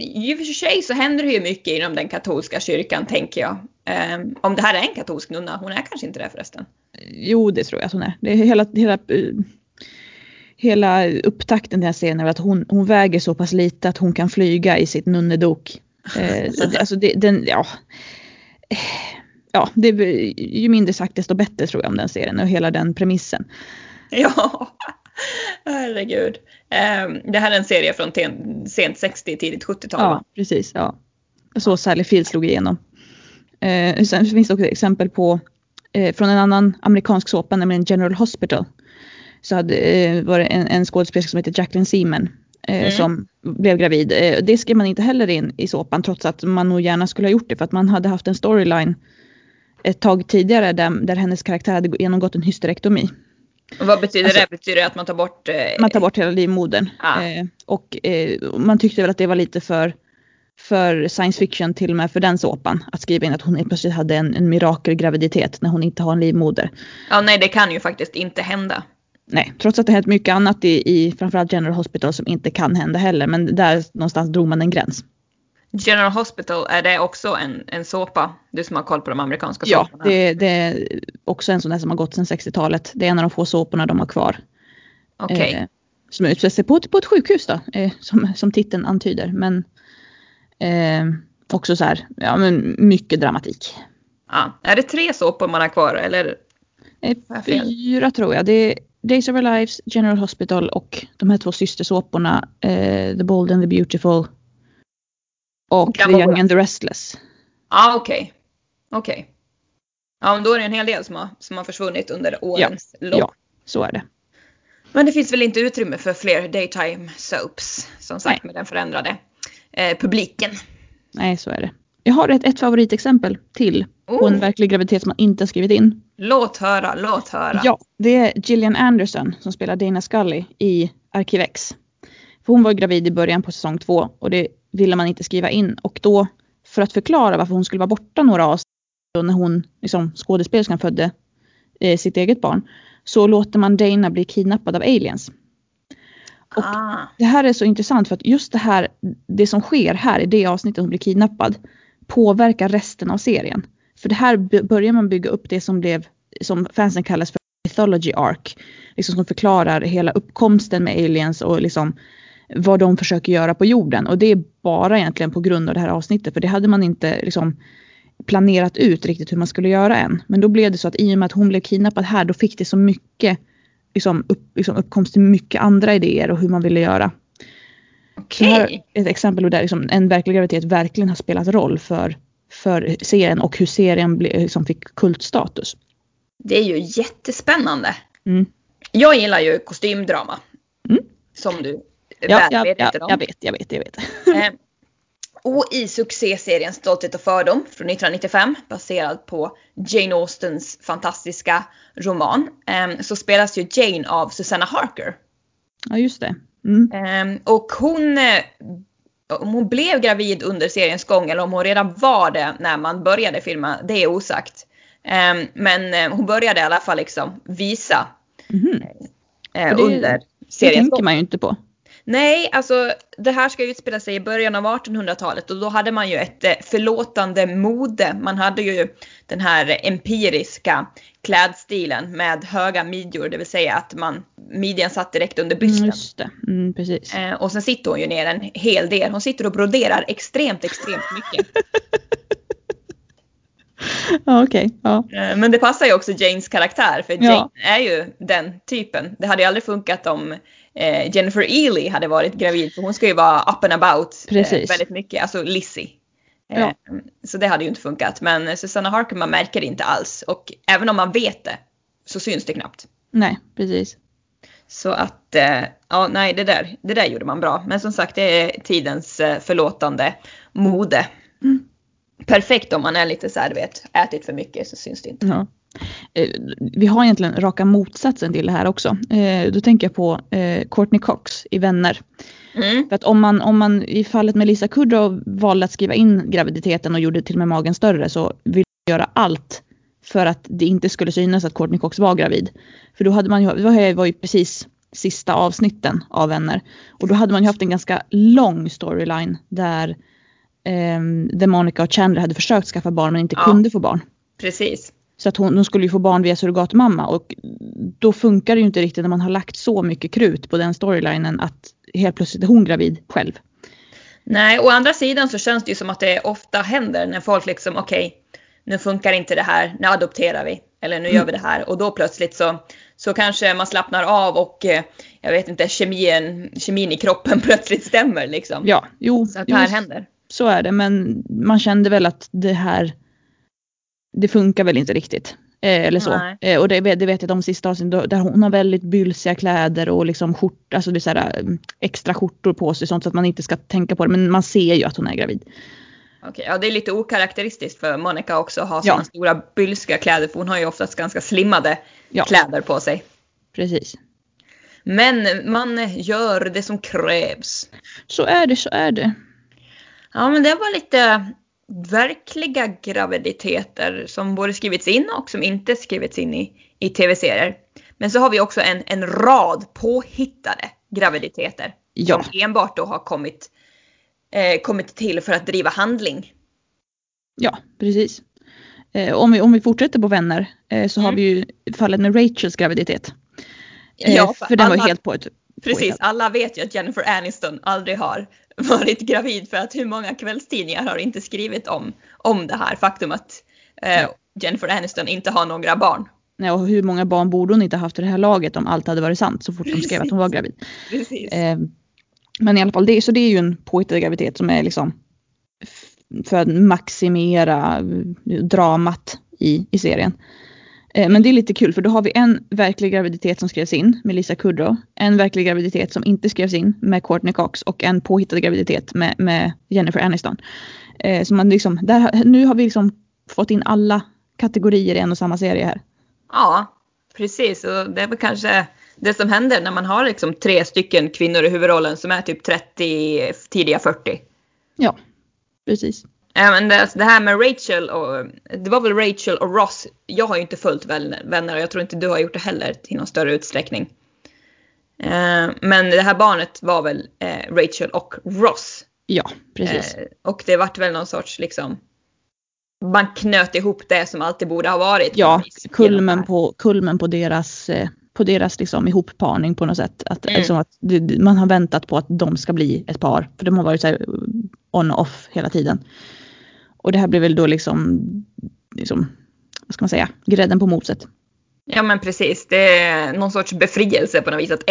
A: i och för sig så händer det ju mycket inom den katolska kyrkan tänker jag. Eh, om det här är en katolsk nunna, hon är kanske inte det förresten.
B: Jo, det tror jag att hon är. Det är hela, hela, hela upptakten den här scenen är att hon, hon väger så pass lite att hon kan flyga i sitt nunnedok. Eh, alltså det, den, ja ja, det är, ju mindre sagt desto bättre tror jag om den serien och hela den premissen.
A: Ja, herregud. Ehm, det här är en serie från sent 60, tidigt 70-tal
B: Ja, precis. Ja. Så Sally Field slog igenom. Eh, sen finns det också exempel på eh, från en annan amerikansk såpa, nämligen General Hospital. Så hade, eh, var det en, en skådespelerska som heter Jacqueline Seaman mm. som blev gravid. det skrev man inte heller in i såpan trots att man nog gärna skulle ha gjort det för att man hade haft en storyline ett tag tidigare där, där hennes karaktär hade genomgått en hysterektomi.
A: Och vad betyder alltså, det? Betyder det att man tar bort? Eh,
B: man tar bort hela livmodern. Ah. Eh, och eh, man tyckte väl att det var lite för, för science fiction till och med för den såpan. Att skriva in att hon plötsligt hade en, en mirakelgraviditet när hon inte har en livmoder.
A: Ja nej det kan ju faktiskt inte hända.
B: Nej, trots att det hänt mycket annat i, i framförallt General Hospital som inte kan hända heller. Men där någonstans drog man en gräns.
A: General Hospital, är det också en, en såpa? Du som har koll på de amerikanska
B: ja, såporna. Ja, det, det, är också en sån där som har gått sedan 60-talet. Det är en av de få såporna de har kvar.
A: Okej. Okay. Eh,
B: som utspelar sig på, på ett sjukhus då, eh, som, som titeln antyder. Men eh, också så här, ja men mycket dramatik.
A: Ja. Är det tre såpor man har kvar eller?
B: Eh, fyra tror jag. Det är Days of Our Lives, General Hospital och de här två systersåporna, eh, The Bold and the Beautiful och The Young and the Restless.
A: Ja ah, okej. Okay. Okej. Okay. Ja, men då är det en hel del som har, som har försvunnit under årens lopp.
B: Ja, så är det.
A: Men det finns väl inte utrymme för fler daytime soaps, som sagt,
B: Nej.
A: med den förändrade eh, publiken.
B: Nej, så är det. Jag har ett, ett favoritexempel till på en
A: Oh.
B: verklig graviditet som man inte har skrivit in.
A: Låt höra, låt höra.
B: Ja, det är Gillian Anderson som spelar Dana Scully i Arkivex. För hon var gravid i början på säsong två och det ville man inte skriva in. Och då, för att förklara varför hon skulle vara borta några avsnitt när hon, liksom skådespelerskan födde eh, sitt eget barn, så låter man Dana bli kidnappad av aliens. Och
A: Ah,
B: det här är så intressant för att just det här, det som sker här i det avsnittet hon blir kidnappad påverkar resten av serien. För det här börjar man bygga upp det som blev, som fansen kallas för mythology arc. Liksom som förklarar hela uppkomsten med aliens och liksom vad de försöker göra på jorden. Och det är bara egentligen på grund av det här avsnittet för det hade man inte liksom planerat ut riktigt hur man skulle göra än. Men då blev det så att i och med att hon blev kidnappad här då fick det så mycket liksom, upp, liksom uppkomst till mycket andra idéer och hur man ville göra. Så
A: okej.
B: här är ett exempel där liksom en verklig graviditet verkligen har spelat roll för, för serien och hur serien ble, liksom fick kultstatus.
A: Det är ju jättespännande.
B: Mm.
A: Jag gillar ju kostymdrama.
B: Mm.
A: Som du
B: Ja, ja, ja,
A: om.
B: jag vet, jag vet, jag vet.
A: Eh, och i succéserien Stolthet och fördom från 1995 baserad på Jane Austens fantastiska roman eh, så spelas ju Jane av Susanna Harker.
B: Ja, just det. Mm.
A: Eh, och hon, eh, om hon blev gravid under seriens gång eller om hon redan var det när man började filma, det är osagt. Men eh, hon började i alla fall liksom visa
B: Mhm.
A: eh,
B: Och det-
A: under
B: Det
A: seriens
B: tänker
A: gång.
B: man ju inte på.
A: Nej, alltså det här ska utspela sig i början av 1800-talet och då hade man ju ett eh, förlåtande mode. Man hade ju den här empiriska klädstilen med höga midjor, det vill säga att man, midjan satt direkt under
B: Mm,
A: bysten.
B: det. Mm, precis.
A: Eh, och sen sitter hon ju ner en hel del. Hon sitter och broderar extremt, extremt mycket.
B: Ja, okej. Ja.
A: Eh, men det passar ju också Janes karaktär för
B: Ja.
A: Jane är ju den typen. Det hade ju aldrig funkat om Jennifer Ely hade varit gravid för hon ska ju vara up and about
B: Precis.
A: Eh, väldigt mycket, alltså Lizzie. Eh,
B: Ja.
A: Så det hade ju inte funkat. Men Susanna Harker man märker det inte alls och även om man vet det så syns det knappt.
B: Nej, precis.
A: Så att, eh, ja nej det där, det där gjorde man bra. Men som sagt det är tidens eh, förlåtande mode.
B: Mm.
A: Perfekt om man är lite så här, du vet, ätit för mycket så syns det inte.
B: Ja. Eh, Vi har egentligen raka motsatsen till det här också. Eh, Då tänker jag på eh, Courtney Cox i Vänner.
A: Mm.
B: För att om man, om man i fallet med Lisa Kudrow valde att skriva in graviditeten och gjorde till och med magen större så vill man göra allt för att det inte skulle synas att Courtney Cox var gravid. För då hade man ju, det var ju- precis sista avsnitten av Vänner. Och då hade man ju haft en ganska lång storyline där ehm, där Monica och Chandler hade försökt skaffa barn men inte
A: Ja.
B: kunde få barn.
A: Precis.
B: Så att hon, de skulle ju få barn via surrogatmamma och då funkar det ju inte riktigt när man har lagt så mycket krut på den storylinen att helt plötsligt är hon gravid själv.
A: Nej, å andra sidan så känns det ju som att det ofta händer när folk liksom okej, nu funkar inte det här, nu adopterar vi. Eller nu gör vi det här och då plötsligt så, så kanske man slappnar av och eh, jag vet inte, kemin, kemin i kroppen plötsligt stämmer liksom.
B: Ja, jo,
A: Så att det
B: jo
A: här händer.
B: så är det men man kände väl att det här det funkar väl inte riktigt. Eh, eller så. Eh, och det, det vet jag de sista avsnitten där hon har väldigt bylsiga kläder och liksom skjort, alltså det är så här, eh, extra skjortor på sig sånt så att man inte ska tänka på det men man ser ju att hon är gravid.
A: Okej, ja det är lite okaraktäristiskt för Monica också att ha
B: Ja.
A: sådana stora bylska kläder för hon har ju oftast ganska slimmade
B: Ja.
A: kläder på sig.
B: Precis.
A: Men man gör det som krävs.
B: Så är det, så är det.
A: Ja men det var lite verkliga graviditeter som både skrivits in och som inte skrivits in i, i tv-serier. Men så har vi också en, en rad påhittade graviditeter.
B: Ja.
A: Som enbart då har kommit, eh, kommit till för att driva handling.
B: Ja, precis. Eh, om, vi, om vi fortsätter på vänner eh, så har
A: Mm.
B: vi ju fallet med Rachels graviditet. Eh,
A: Ja,
B: för den var ju helt på ett...
A: Precis, alla vet ju att Jennifer Aniston aldrig har varit gravid för att hur många kvällstidningar har inte skrivit om, om det här faktum att eh, Jennifer Aniston inte har några barn.
B: Nej, och hur många barn borde hon inte haft i det här laget om allt hade varit sant så fort de skrev att hon var gravid.
A: Precis.
B: Eh, men i alla fall, det, så det är ju en påhittad graviditet som är liksom för att maximera eh, dramat i, i serien. Eh, men det är lite kul för då har vi en verklig graviditet som skrevs in med Lisa Kudrow. En verklig graviditet som inte skrevs in med Courtney Cox och en påhittad graviditet med, med Jennifer Aniston. Eh, så man liksom, där, nu har vi liksom fått in alla kategorier i en och samma serie här.
A: Ja, precis. Och det är väl kanske det som händer när man har liksom tre stycken kvinnor i huvudrollen som är typ 30, tidiga 40.
B: Ja, precis.
A: Ja, men det, det, här med Rachel och, det var väl Rachel och Ross. Jag har ju inte följt vänner och jag tror inte du har gjort det heller till någon större utsträckning. Eh, men det här barnet var väl eh, Rachel och Ross.
B: Ja, precis.
A: Eh, och det vart väl någon sorts liksom man knöt ihop det som alltid borde ha varit.
B: Ja, kulmen på, kulmen på deras, eh, på deras liksom ihopparning på något sätt. Att, mm. liksom att man har väntat på att de ska bli ett par. För de har varit så on och off hela tiden. Och det här blir väl då liksom, liksom vad ska man säga, grädden på moset.
A: Ja men precis, det är någon sorts befrielse på något vis att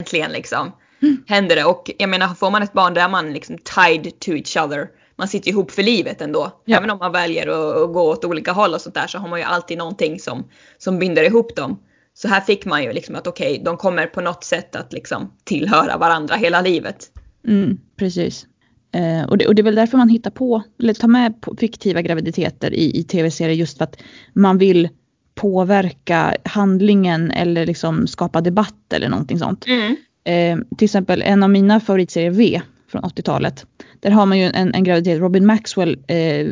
A: äntligen liksom mm. händer det. Och jag menar får man ett barn där är man liksom tied to each other. Man sitter ihop för livet ändå. Ja. Även om man väljer att, att, gå åt olika håll och sånt där så har man ju alltid någonting som, som binder ihop dem. Så här fick man ju liksom att okej, okay, de kommer på något sätt att liksom tillhöra varandra hela livet.
B: Mm, precis. Eh, och, det, och, det, är väl därför man hittar på, eller tar med fiktiva graviditeter i, i tv-serier just för att man vill påverka handlingen eller liksom skapa debatt eller någonting sånt.
A: Mm.
B: Eh, till exempel en av mina favoritserier V från 80-talet. Där har man ju en, en graviditet, Robin Maxwell eh,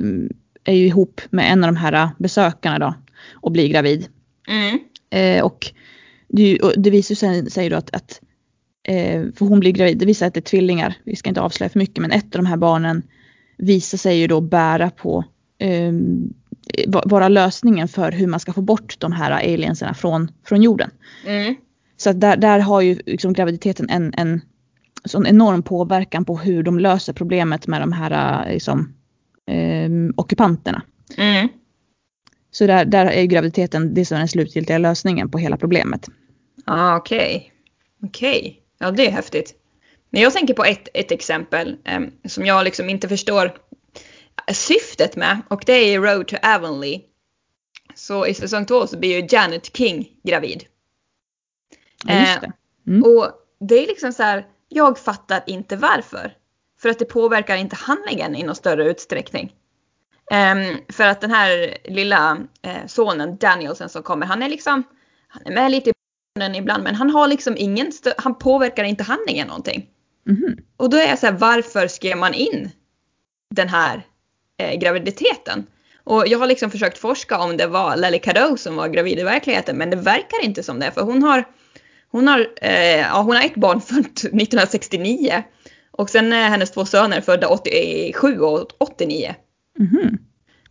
B: är ju ihop med en av de här besökarna då och blir gravid.
A: Mm.
B: Eh, och, det, och det visar sig, sig då att, att för hon blir gravid, det visar att det är tvillingar. Vi ska inte avslöja för mycket men ett av de här barnen visar sig ju då bära på eh, vara lösningen för hur man ska få bort de här alienserna från, från jorden.
A: Mm.
B: Så där, där har ju liksom graviditeten en, en sån enorm påverkan på hur de löser problemet med de här liksom, eh, ockupanterna.
A: Mm.
B: Så där, där är graviditeten det som är den slutgiltiga lösningen på hela problemet.
A: Ah, Okej. Okay. Okej. Okay. Ja, det är häftigt. Men jag tänker på ett, ett exempel eh, som jag liksom inte förstår syftet med och det är Road to Avonlea. Så i säsong två så blir ju Janet King gravid.
B: Ja, just det.
A: Mm. Och det är liksom så här, jag fattar inte varför. För att det påverkar inte handlingen i någon större utsträckning. Um, för att den här lilla uh, sonen Danielsen som kommer, han är liksom, han är med lite i ibland men han har liksom ingen, han påverkar inte handlingen någonting.
B: Mm.
A: Och då är jag så här, varför skrev man in den här eh, graviditeten? Och jag har liksom försökt forska om det var Lely Cadeau som var gravid i verkligheten men det verkar inte som det för hon har, hon har, eh, ja, hon har ett barn fött 1969 och sen är hennes två söner födda 87 och 89.
B: Mm.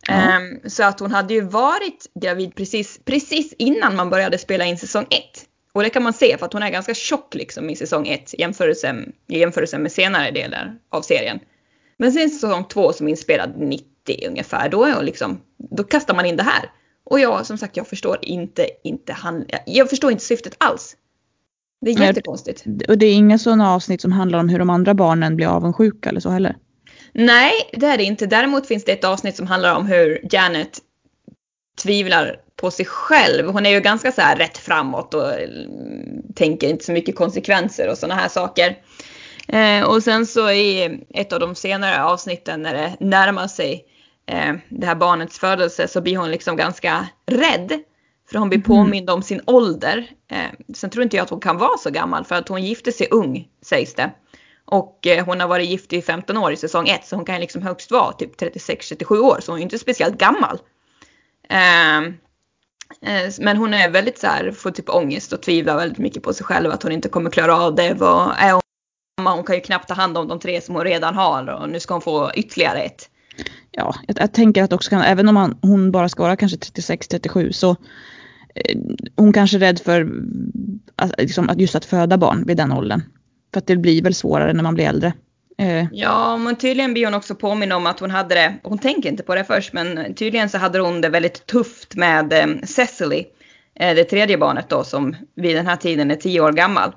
A: Ja. Um, så att hon hade ju varit gravid precis, precis innan man började spela in säsong 1. Och det kan man se för att hon är ganska tjock liksom i säsong 1 i jämförelse, med senare delar av serien. Men sen säsong 2 som är inspelad 90 ungefär, då är hon liksom, då kastar man in det här. Och jag, som sagt, jag förstår inte, inte han, jag förstår inte syftet alls. Det är jättekonstigt.
B: Och det är inga sådana avsnitt som handlar om hur de andra barnen blir avundsjuka eller så heller?
A: Nej, det är det inte. Däremot finns det ett avsnitt som handlar om hur Janet tvivlar på sig själv. Hon är ju ganska så här rätt framåt och mm, tänker inte så mycket konsekvenser och sådana här saker. Eh, och sen så i ett av de senare avsnitten när det närmar sig eh, det här barnets födelse så blir hon liksom ganska rädd. För hon blir mm. påmind om sin ålder. Eh, sen tror inte jag att hon kan vara så gammal för att hon gifte sig ung sägs det. Och eh, hon har varit gift i 15 år i säsong 1 så hon kan liksom högst vara typ 36-37 år så hon är inte speciellt gammal. Eh, men hon är väldigt så här, får typ ångest och tvivlar väldigt mycket på sig själv att hon inte kommer klara av det. Vad är hon? Hon kan ju knappt ta hand om de tre som hon redan har och nu ska hon få ytterligare ett.
B: Ja, jag, jag tänker att också kan, även om man, hon bara ska vara kanske 36-37 så eh, hon kanske är rädd för att, liksom, att just att föda barn vid den åldern. För att det blir väl svårare när man blir äldre.
A: Eh. Ja, men tydligen blir hon också påminn om att hon hade det, hon tänker inte på det först, men tydligen så hade hon det väldigt tufft med eh, Cecily, eh, det tredje barnet då som vid den här tiden är tio år gammal.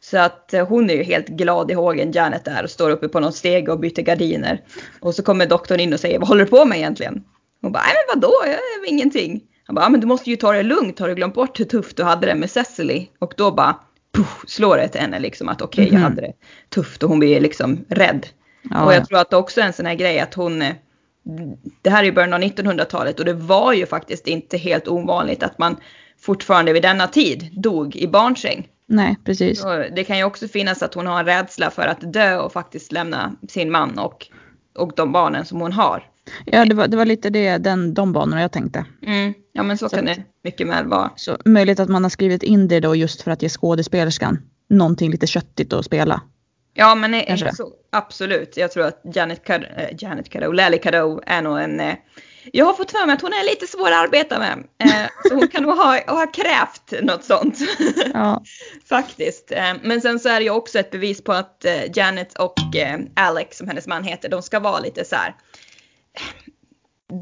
A: Så att eh, hon är ju helt glad i hågen, Janet där och står uppe på någon steg och byter gardiner. Och så kommer doktorn in och säger, vad håller du på med egentligen? Hon bara, nej men vadå, jag är ingenting. Han bara, men du måste ju ta det lugnt, har du glömt bort hur tufft du hade det med Cecily? Och då bara, puff, slår det till henne liksom att okej, okay, jag hade det tufft och hon blir liksom rädd. Ja, och jag tror att det också är en sån här grej att hon, det här är ju början av 1900-talet och det var ju faktiskt inte helt ovanligt att man fortfarande vid denna tid dog i barnsäng.
B: Nej, precis.
A: Så det kan ju också finnas att hon har en rädsla för att dö och faktiskt lämna sin man och, och de barnen som hon har.
B: Ja, det var, det var lite det, den, de banorna jag tänkte.
A: Mm. Ja, men så, så kan det mycket väl vara.
B: Så möjligt att man har skrivit in det då just för att ge skådespelerskan någonting lite köttigt att spela.
A: Ja, men så, absolut. Jag tror att Janet, Cad äh, Janet Cadeau, Lally Cadeau är nog en... Äh, jag har fått för mig att hon är lite svår att arbeta med. Äh, så hon kan nog ha, ha krävt något sånt. Ja. Faktiskt. men sen så är det ju också ett bevis på att Janet och Alex, som hennes man heter, de ska vara lite så här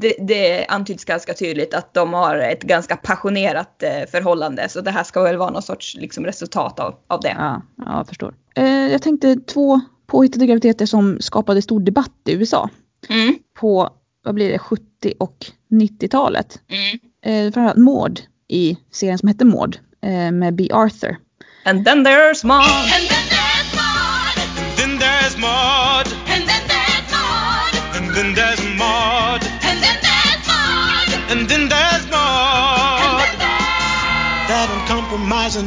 A: det, det antyds ganska tydligt att de har ett ganska passionerat eh, förhållande. Så det här ska väl vara någon sorts liksom, resultat av, av det.
B: Ja, ja jag förstår. Eh, jag tänkte två påhittade graviditeter som skapade stor debatt i USA. Mm. På, vad blir det, 70 och 90-talet. Mm. Eh, framförallt Maud i serien som hette Maud eh, med B. Arthur.
A: And then there's Maud. And
C: then there's Maud. And then there's Maud.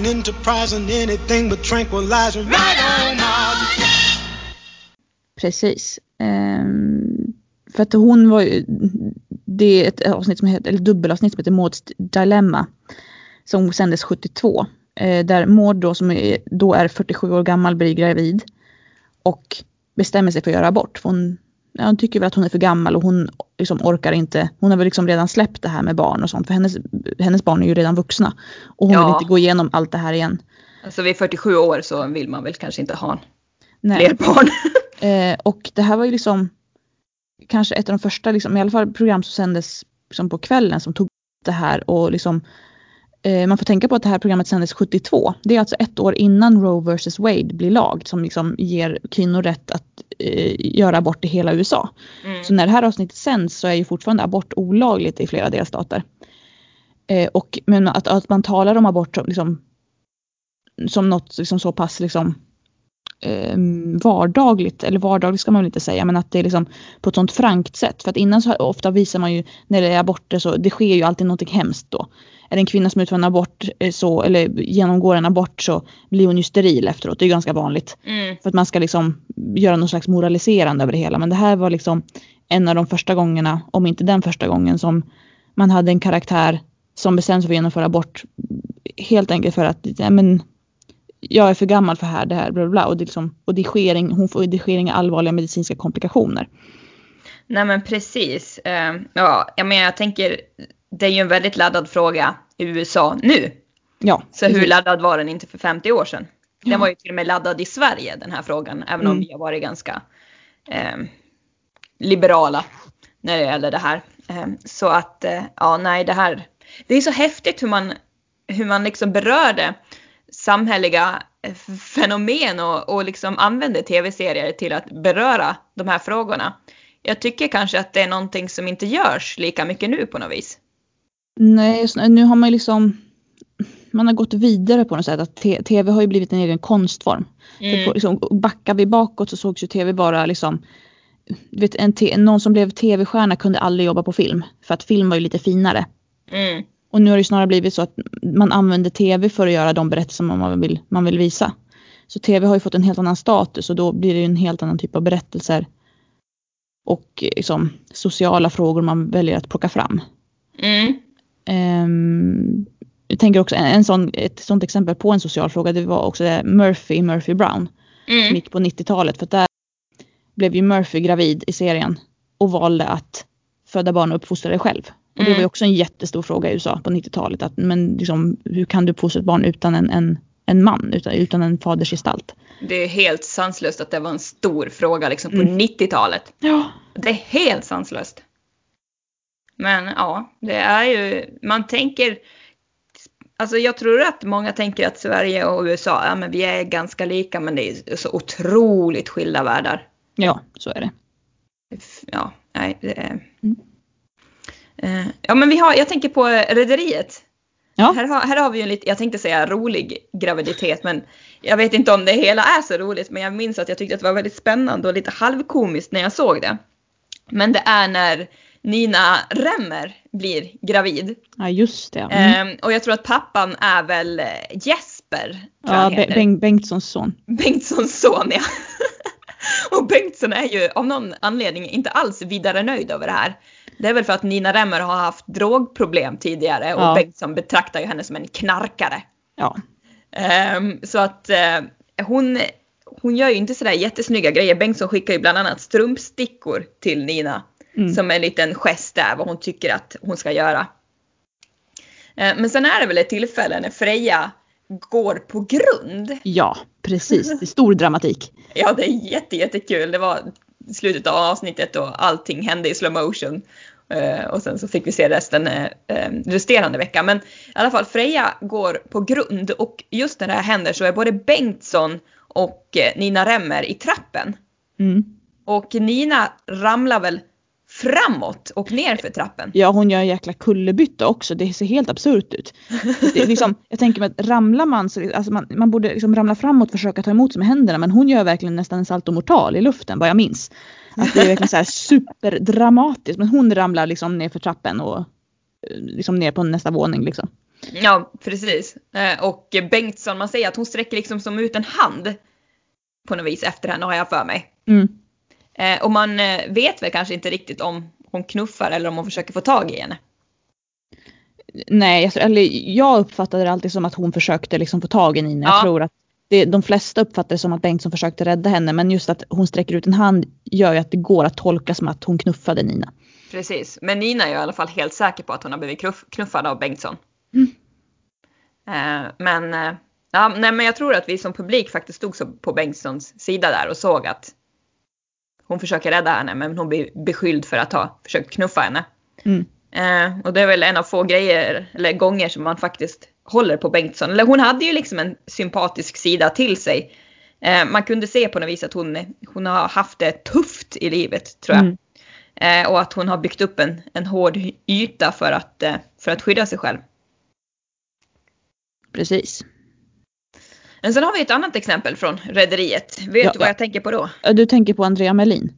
C: Enterprising, anything but tranquilizing. Right on,
B: Precis. Um, för att hon var ju, det är ett avsnitt som heter, eller dubbelavsnitt som heter Mauds Dilemma. Som sändes 72. Eh, där Maud då som är, då är 47 år gammal blir gravid. Och bestämmer sig för att göra abort. För hon hon tycker väl att hon är för gammal och hon liksom orkar inte. Hon har väl liksom redan släppt det här med barn och sånt för hennes, hennes barn är ju redan vuxna. Och hon ja. vill inte gå igenom allt det här igen.
A: Alltså vid 47 år så vill man väl kanske inte ha Nej. fler barn.
B: eh, och det här var ju liksom kanske ett av de första, liksom, i alla fall program som sändes liksom på kvällen som tog det här och liksom man får tänka på att det här programmet sändes 72. Det är alltså ett år innan Roe vs Wade blir lag som liksom ger kvinnor rätt att eh, göra abort i hela USA. Mm. Så när det här avsnittet sänds så är ju fortfarande abort olagligt i flera delstater. Eh, och, men att, att man talar om abort liksom, som något liksom så pass liksom, eh, vardagligt, eller vardagligt ska man väl inte säga, men att det är liksom på ett sånt frankt sätt. För att innan så ofta visar man ju när det är aborter så det sker ju alltid någonting hemskt då är det en kvinna som utför en abort eh, så, eller genomgår en abort så blir hon ju steril efteråt. Det är ganska vanligt. Mm. För att man ska liksom göra någon slags moraliserande över det hela. Men det här var liksom en av de första gångerna, om inte den första gången, som man hade en karaktär som bestämde sig för att genomföra abort. Helt enkelt för att ja, men, jag är för gammal för här, det här, bla bla, bla. Och, det, liksom, och det, sker hon får, det sker inga allvarliga medicinska komplikationer.
A: Nej men precis. Uh, ja, jag menar jag tänker det är ju en väldigt laddad fråga i USA nu. Ja, så hur laddad var den inte för 50 år sedan? Den ja. var ju till och med laddad i Sverige den här frågan, även mm. om vi har varit ganska eh, liberala när det gäller det här. Eh, så att, eh, ja nej det här, det är så häftigt hur man, hur man liksom berörde samhälleliga fenomen och, och liksom använde tv-serier till att beröra de här frågorna. Jag tycker kanske att det är någonting som inte görs lika mycket nu på något vis.
B: Nej, nu har man liksom man har gått vidare på något sätt. Att tv har ju blivit en egen konstform. Mm. För, liksom, backar vi bakåt så sågs ju tv bara liksom vet, en någon som blev tv-stjärna kunde aldrig jobba på film. För att film var ju lite finare. Mm. Och nu har det snarare blivit så att man använder tv för att göra de berättelser man vill, man vill visa. Så tv har ju fått en helt annan status och då blir det en helt annan typ av berättelser. Och liksom, sociala frågor man väljer att plocka fram. Mm. Um, jag tänker också en, en sån, ett sånt exempel på en social fråga det var också det Murphy, Murphy Brown. Mm. Som gick på 90-talet för där blev ju Murphy gravid i serien och valde att föda barn och uppfostra det själv. Och det var ju mm. också en jättestor fråga i USA på 90-talet. Att, men liksom, hur kan du uppfostra ett barn utan en, en, en man, utan, utan en fadersgestalt?
A: Det är helt sanslöst att det var en stor fråga liksom på mm. 90-talet. Ja. Det är helt sanslöst. Men ja, det är ju, man tänker, alltså jag tror att många tänker att Sverige och USA, ja men vi är ganska lika men det är så otroligt skilda världar.
B: Ja, så är det.
A: Ja, nej, det är... Mm. Ja men vi har, jag tänker på Rederiet.
B: Ja.
A: Här, har, här har vi ju en lite, jag tänkte säga rolig graviditet men jag vet inte om det hela är så roligt men jag minns att jag tyckte att det var väldigt spännande och lite halvkomiskt när jag såg det. Men det är när Nina Remmer blir gravid.
B: Ja just det. Mm.
A: Ehm, och jag tror att pappan är väl eh, Jesper.
B: Ja. Bengt Bengtssons son.
A: Bengtssons son ja. och Bengtsson är ju av någon anledning inte alls vidare nöjd över det här. Det är väl för att Nina Remmer har haft drogproblem tidigare och
B: Ja.
A: Bengtsson betraktar ju henne som en knarkare.
B: Ja.
A: Ehm, så att eh, hon, hon gör ju inte sådär jättesnygga grejer. Bengtsson skickar ju bland annat strumpstickor till Nina.
B: Mm.
A: Som en liten gest där vad hon tycker att hon ska göra. Eh, men sen är det väl ett tillfälle när Freja går på grund.
B: Ja, precis. Det är stor dramatik.
A: Ja det är jätte, jättekul. Det var slutet av avsnittet och allting hände i slow motion. Eh, och sen så fick vi se resten eh, eh, resterande vecka. Men i alla fall Freja går på grund och just när det här händer så är både Bengtsson och Nina Remmer i trappen.
B: Mm.
A: Och Nina ramlar väl framåt och ner för trappen.
B: Ja, hon gör en jäkla kullerbytta också. Det ser helt absurt ut. Det liksom, jag tänker mig att ramlar man så alltså man, man borde liksom ramla framåt och försöka ta emot sig med händerna. Men hon gör verkligen nästan en salto mortal i luften vad jag minns. Att det är verkligen så här superdramatiskt. Men hon ramlar liksom ner för trappen och eh, liksom ner på nästa våning liksom.
A: Ja, precis. Eh, Och Bengtsson, man säger att hon sträcker liksom som ut en hand på något vis efter henne har jag för mig.
B: Mm.
A: Eh, Och man eh, vet väl kanske inte riktigt om hon knuffar eller om hon försöker få tag i henne.
B: Nej, jag, eller jag uppfattade det alltid som att hon försökte liksom få tag i Nina.
A: Ja.
B: Jag tror att det, de flesta uppfattar det som att Bengtsson försökte rädda henne. Men just att hon sträcker ut en hand gör ju att det går att tolka som att hon knuffade Nina.
A: Precis. Men Nina är ju i alla fall helt säker på att hon har blivit knuff- knuffad av Bengtsson.
B: Mm.
A: Eh, Men, eh, ja, nej, men jag tror att vi som publik faktiskt stod på Bengtssons sida där och såg att hon försöker rädda henne men hon blir beskylld för att ha försökt knuffa henne.
B: Mm.
A: Eh, och det är väl en av få grejer, eller gånger som man faktiskt håller på Bengtsson. Eller hon hade ju liksom en sympatisk sida till sig. Eh, man kunde se på något vis att hon, hon har haft det tufft i livet tror jag.
B: Mm.
A: Eh, och att hon har byggt upp en, en hård yta för att, eh, för att skydda sig själv.
B: Precis.
A: Men sen har vi ett annat exempel från Rederiet. Vet
B: Ja,
A: du vad
B: ja.
A: jag tänker på då?
B: Du tänker på Andrea Melin.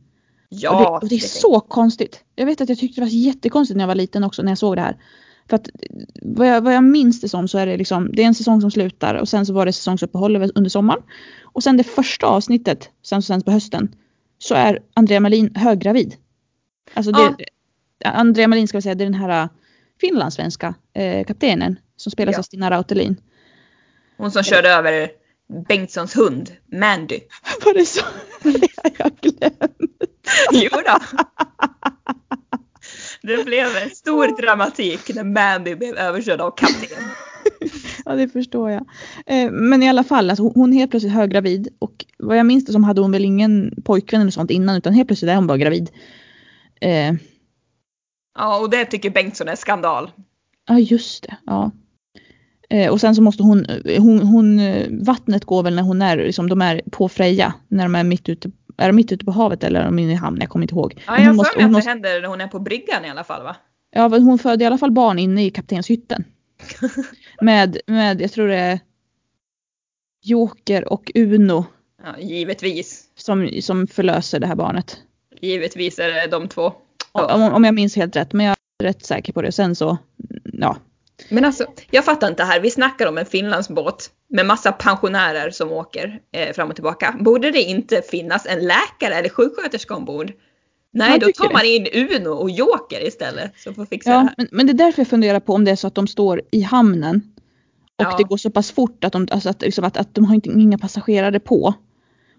A: Ja,
B: och det, och det är
A: det-
B: så konstigt. Jag vet att jag tyckte det var jättekonstigt när jag var liten också när jag såg det här. För att vad jag, vad jag minns det som så är det liksom, det är en säsong som slutar och sen så var det säsongsuppehåll under sommaren. Och sen det första avsnittet, sen så sänds på hösten, så är Andrea Melin höggravid. Alltså det, Andrea Melin ska vi säga, det är den här äh, finlandssvenska eh, kaptenen som spelas
A: Ja.
B: av Stina Rautelin.
A: Hon som körde över Bengtssons hund, Mandy.
B: Var det så? Det har jag glömt.
A: Jo då. Det blev en stor dramatik när Mandy blev överkörd av kapten.
B: Ja det förstår jag. Eh, men i alla fall, att hon, hon helt plötsligt höggravid och vad jag minns det som hade hon väl ingen pojkvän eller sånt innan utan helt plötsligt är hon bara gravid. Eh,
A: Ja, och det tycker Bengtsson är skandal.
B: Ja just det, ja. Eh, och sen så måste hon, hon, hon, eh, vattnet går väl när hon är, liksom, de är på Freja, när de är mitt ute, är de mitt ute på havet eller är de inne i hamn? Jag kommer inte ihåg.
A: Ja, jag har
B: måste,
A: för mig att det
B: måste,
A: händer när hon är på bryggan i alla fall va?
B: ja, men hon födde i alla fall barn inne i kaptenshytten. med, med, jag tror det är Joker och Uno
A: Ja, givetvis.
B: som, som förlöser det här barnet.
A: Givetvis är det de två.
B: Om, om jag minns helt rätt, men jag är rätt säker på det. Sen så, ja.
A: Men alltså, jag fattar inte här. Vi snackar om en Finlandsbåt med massa pensionärer som åker eh, fram och tillbaka. Borde det inte finnas en läkare eller sjuksköterska ombord? Nej,
B: Jag
A: då tar
B: det.
A: man in Uno och Joker istället som får fixa det
B: ja
A: här.
B: men, men det är därför jag funderar på om det är så att de står i hamnen och
A: Ja.
B: det går så pass fort att de, alltså att, liksom att, att de har inte, inga passagerare på.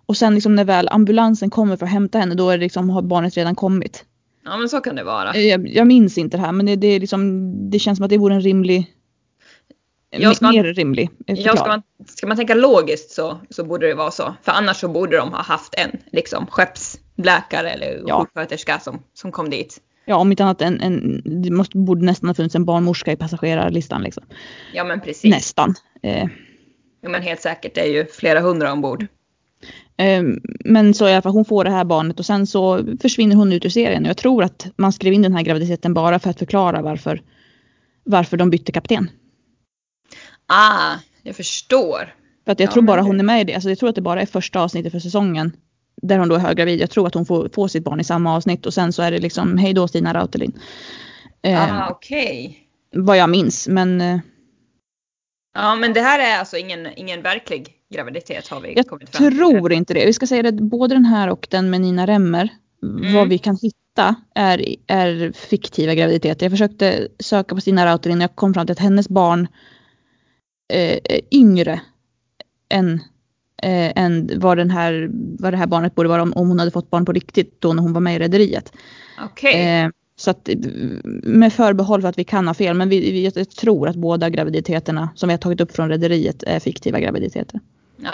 B: Och sen liksom när väl ambulansen kommer för att hämta henne då är det liksom, har barnet redan kommit.
A: Ja, men så kan det vara.
B: Eh, Jag, jag minns inte det här men det, det, är liksom, det känns som att det vore en rimlig,
A: Jag ska-
B: mer rimlig eh,
A: Ja, ska, man, ska man tänka logiskt så, så borde det vara så. För annars så borde de ha haft en liksom, skeppsläkare eller
B: Ja.
A: sjuksköterska som, som kom dit.
B: Ja om inte annat en, en det måste, borde nästan ha funnits en barnmorska i passagerarlistan liksom.
A: Ja men precis.
B: Nästan. Eh,
A: Ja, men helt säkert, det är ju flera hundra ombord.
B: Eh, men så i alla fall hon får det här barnet och sen så försvinner hon ut ur serien. Och jag tror att man skrev in den här graviditeten bara för att förklara varför, varför de bytte kapten.
A: Ah, jag förstår.
B: För att jag
A: Ja,
B: tror bara hon är med i det. Alltså jag tror att det bara är första avsnittet för säsongen. Där hon då är höggravid. Jag tror att hon får, får sitt barn i samma avsnitt och sen så är det liksom hej då Stina Rautelin. Eh,
A: Ah, okej.
B: Vad jag minns men eh,
A: Ja, men det här är alltså ingen, ingen verklig graviditet har vi
B: jag
A: kommit fram till.
B: tror inte det. Vi ska säga det att både den här och den med Nina Remmer.
A: Mm.
B: Vad vi kan hitta är, är fiktiva graviditeter. Jag försökte söka på Stina Rautelin och jag kom fram till att hennes barn eh, är yngre än, eh, än vad, den här, vad det här barnet borde vara om, om hon hade fått barn på riktigt då när hon var med i Rederiet.
A: Okej.
B: Eh, så att med förbehåll för att vi kan ha fel men vi, vi, jag tror att båda graviditeterna som vi har tagit upp från Rederiet är fiktiva graviditeter.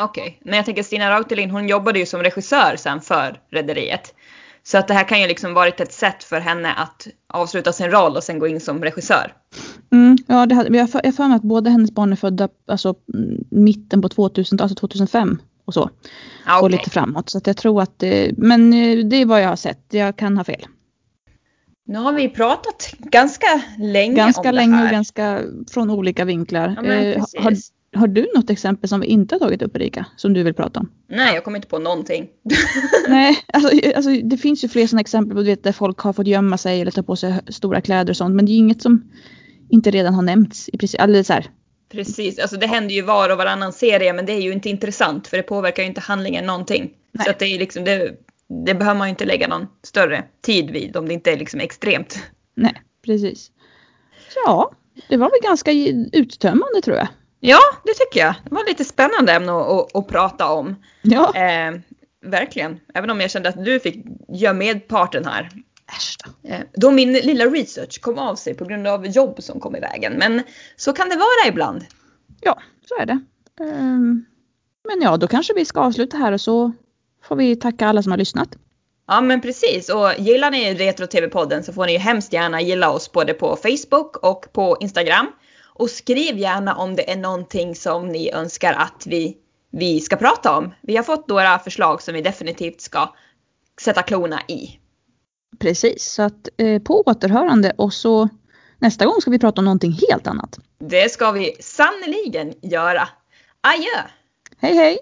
A: Okej, men jag tänker Stina Rautelin hon jobbade ju som regissör sen för Rederiet. Så att det här kan ju liksom varit ett sätt för henne att avsluta sin roll och sen gå in som regissör.
B: Mm, ja, det hade, jag har för mig att båda hennes barn är födda alltså, mm, mitten på 2000, alltså 2005 och så.
A: Ja,
B: Och lite framåt. Så att jag tror att det, men eh, det är vad jag har sett. Jag kan ha fel.
A: Nu har vi pratat ganska länge
B: Ganska
A: om det
B: länge
A: här.
B: och ganska från olika vinklar.
A: Ja, men
B: Eh, har, har du något exempel som vi inte har tagit upp Erika? Som du vill prata om?
A: Nej, jag kommer inte på någonting.
B: Nej, alltså, alltså det finns ju fler sådana exempel på du vet, där folk har fått gömma sig eller ta på sig stora kläder och sånt. Men det är inget som inte redan har nämnts i princip. Eller så här,
A: Precis, alltså det händer ju var och varannan serie men det är ju inte intressant för det påverkar ju inte handlingen någonting.
B: Nej.
A: Så att det är liksom, det, det behöver man ju inte lägga någon större tid vid om det inte är liksom extremt.
B: nej, precis. Ja, det var väl ganska uttömmande tror jag.
A: Ja, det tycker jag. Det var lite spännande ämne att, att, att prata om.
B: Ja,
A: Eh, verkligen. Även om jag kände att du fick göra medparten här.
B: äsch då.
A: Eh, då min lilla research kom av sig på grund av jobb som kom i vägen. Men så kan det vara ibland.
B: Ja, så är det. Ehm, Men ja, då kanske vi ska avsluta här och så får vi tacka alla som har lyssnat.
A: Ja men precis och gillar ni Retro TV-podden så får ni ju hemskt gärna gilla oss både på Facebook och på Instagram. Och skriv gärna om det är någonting som ni önskar att vi, vi ska prata om. Vi har fått några förslag som vi definitivt ska sätta klorna i.
B: Precis, så att eh, på återhörande och så nästa gång ska vi prata om någonting helt annat.
A: Det ska vi sannoliken göra. Adjö!
B: Hej hej!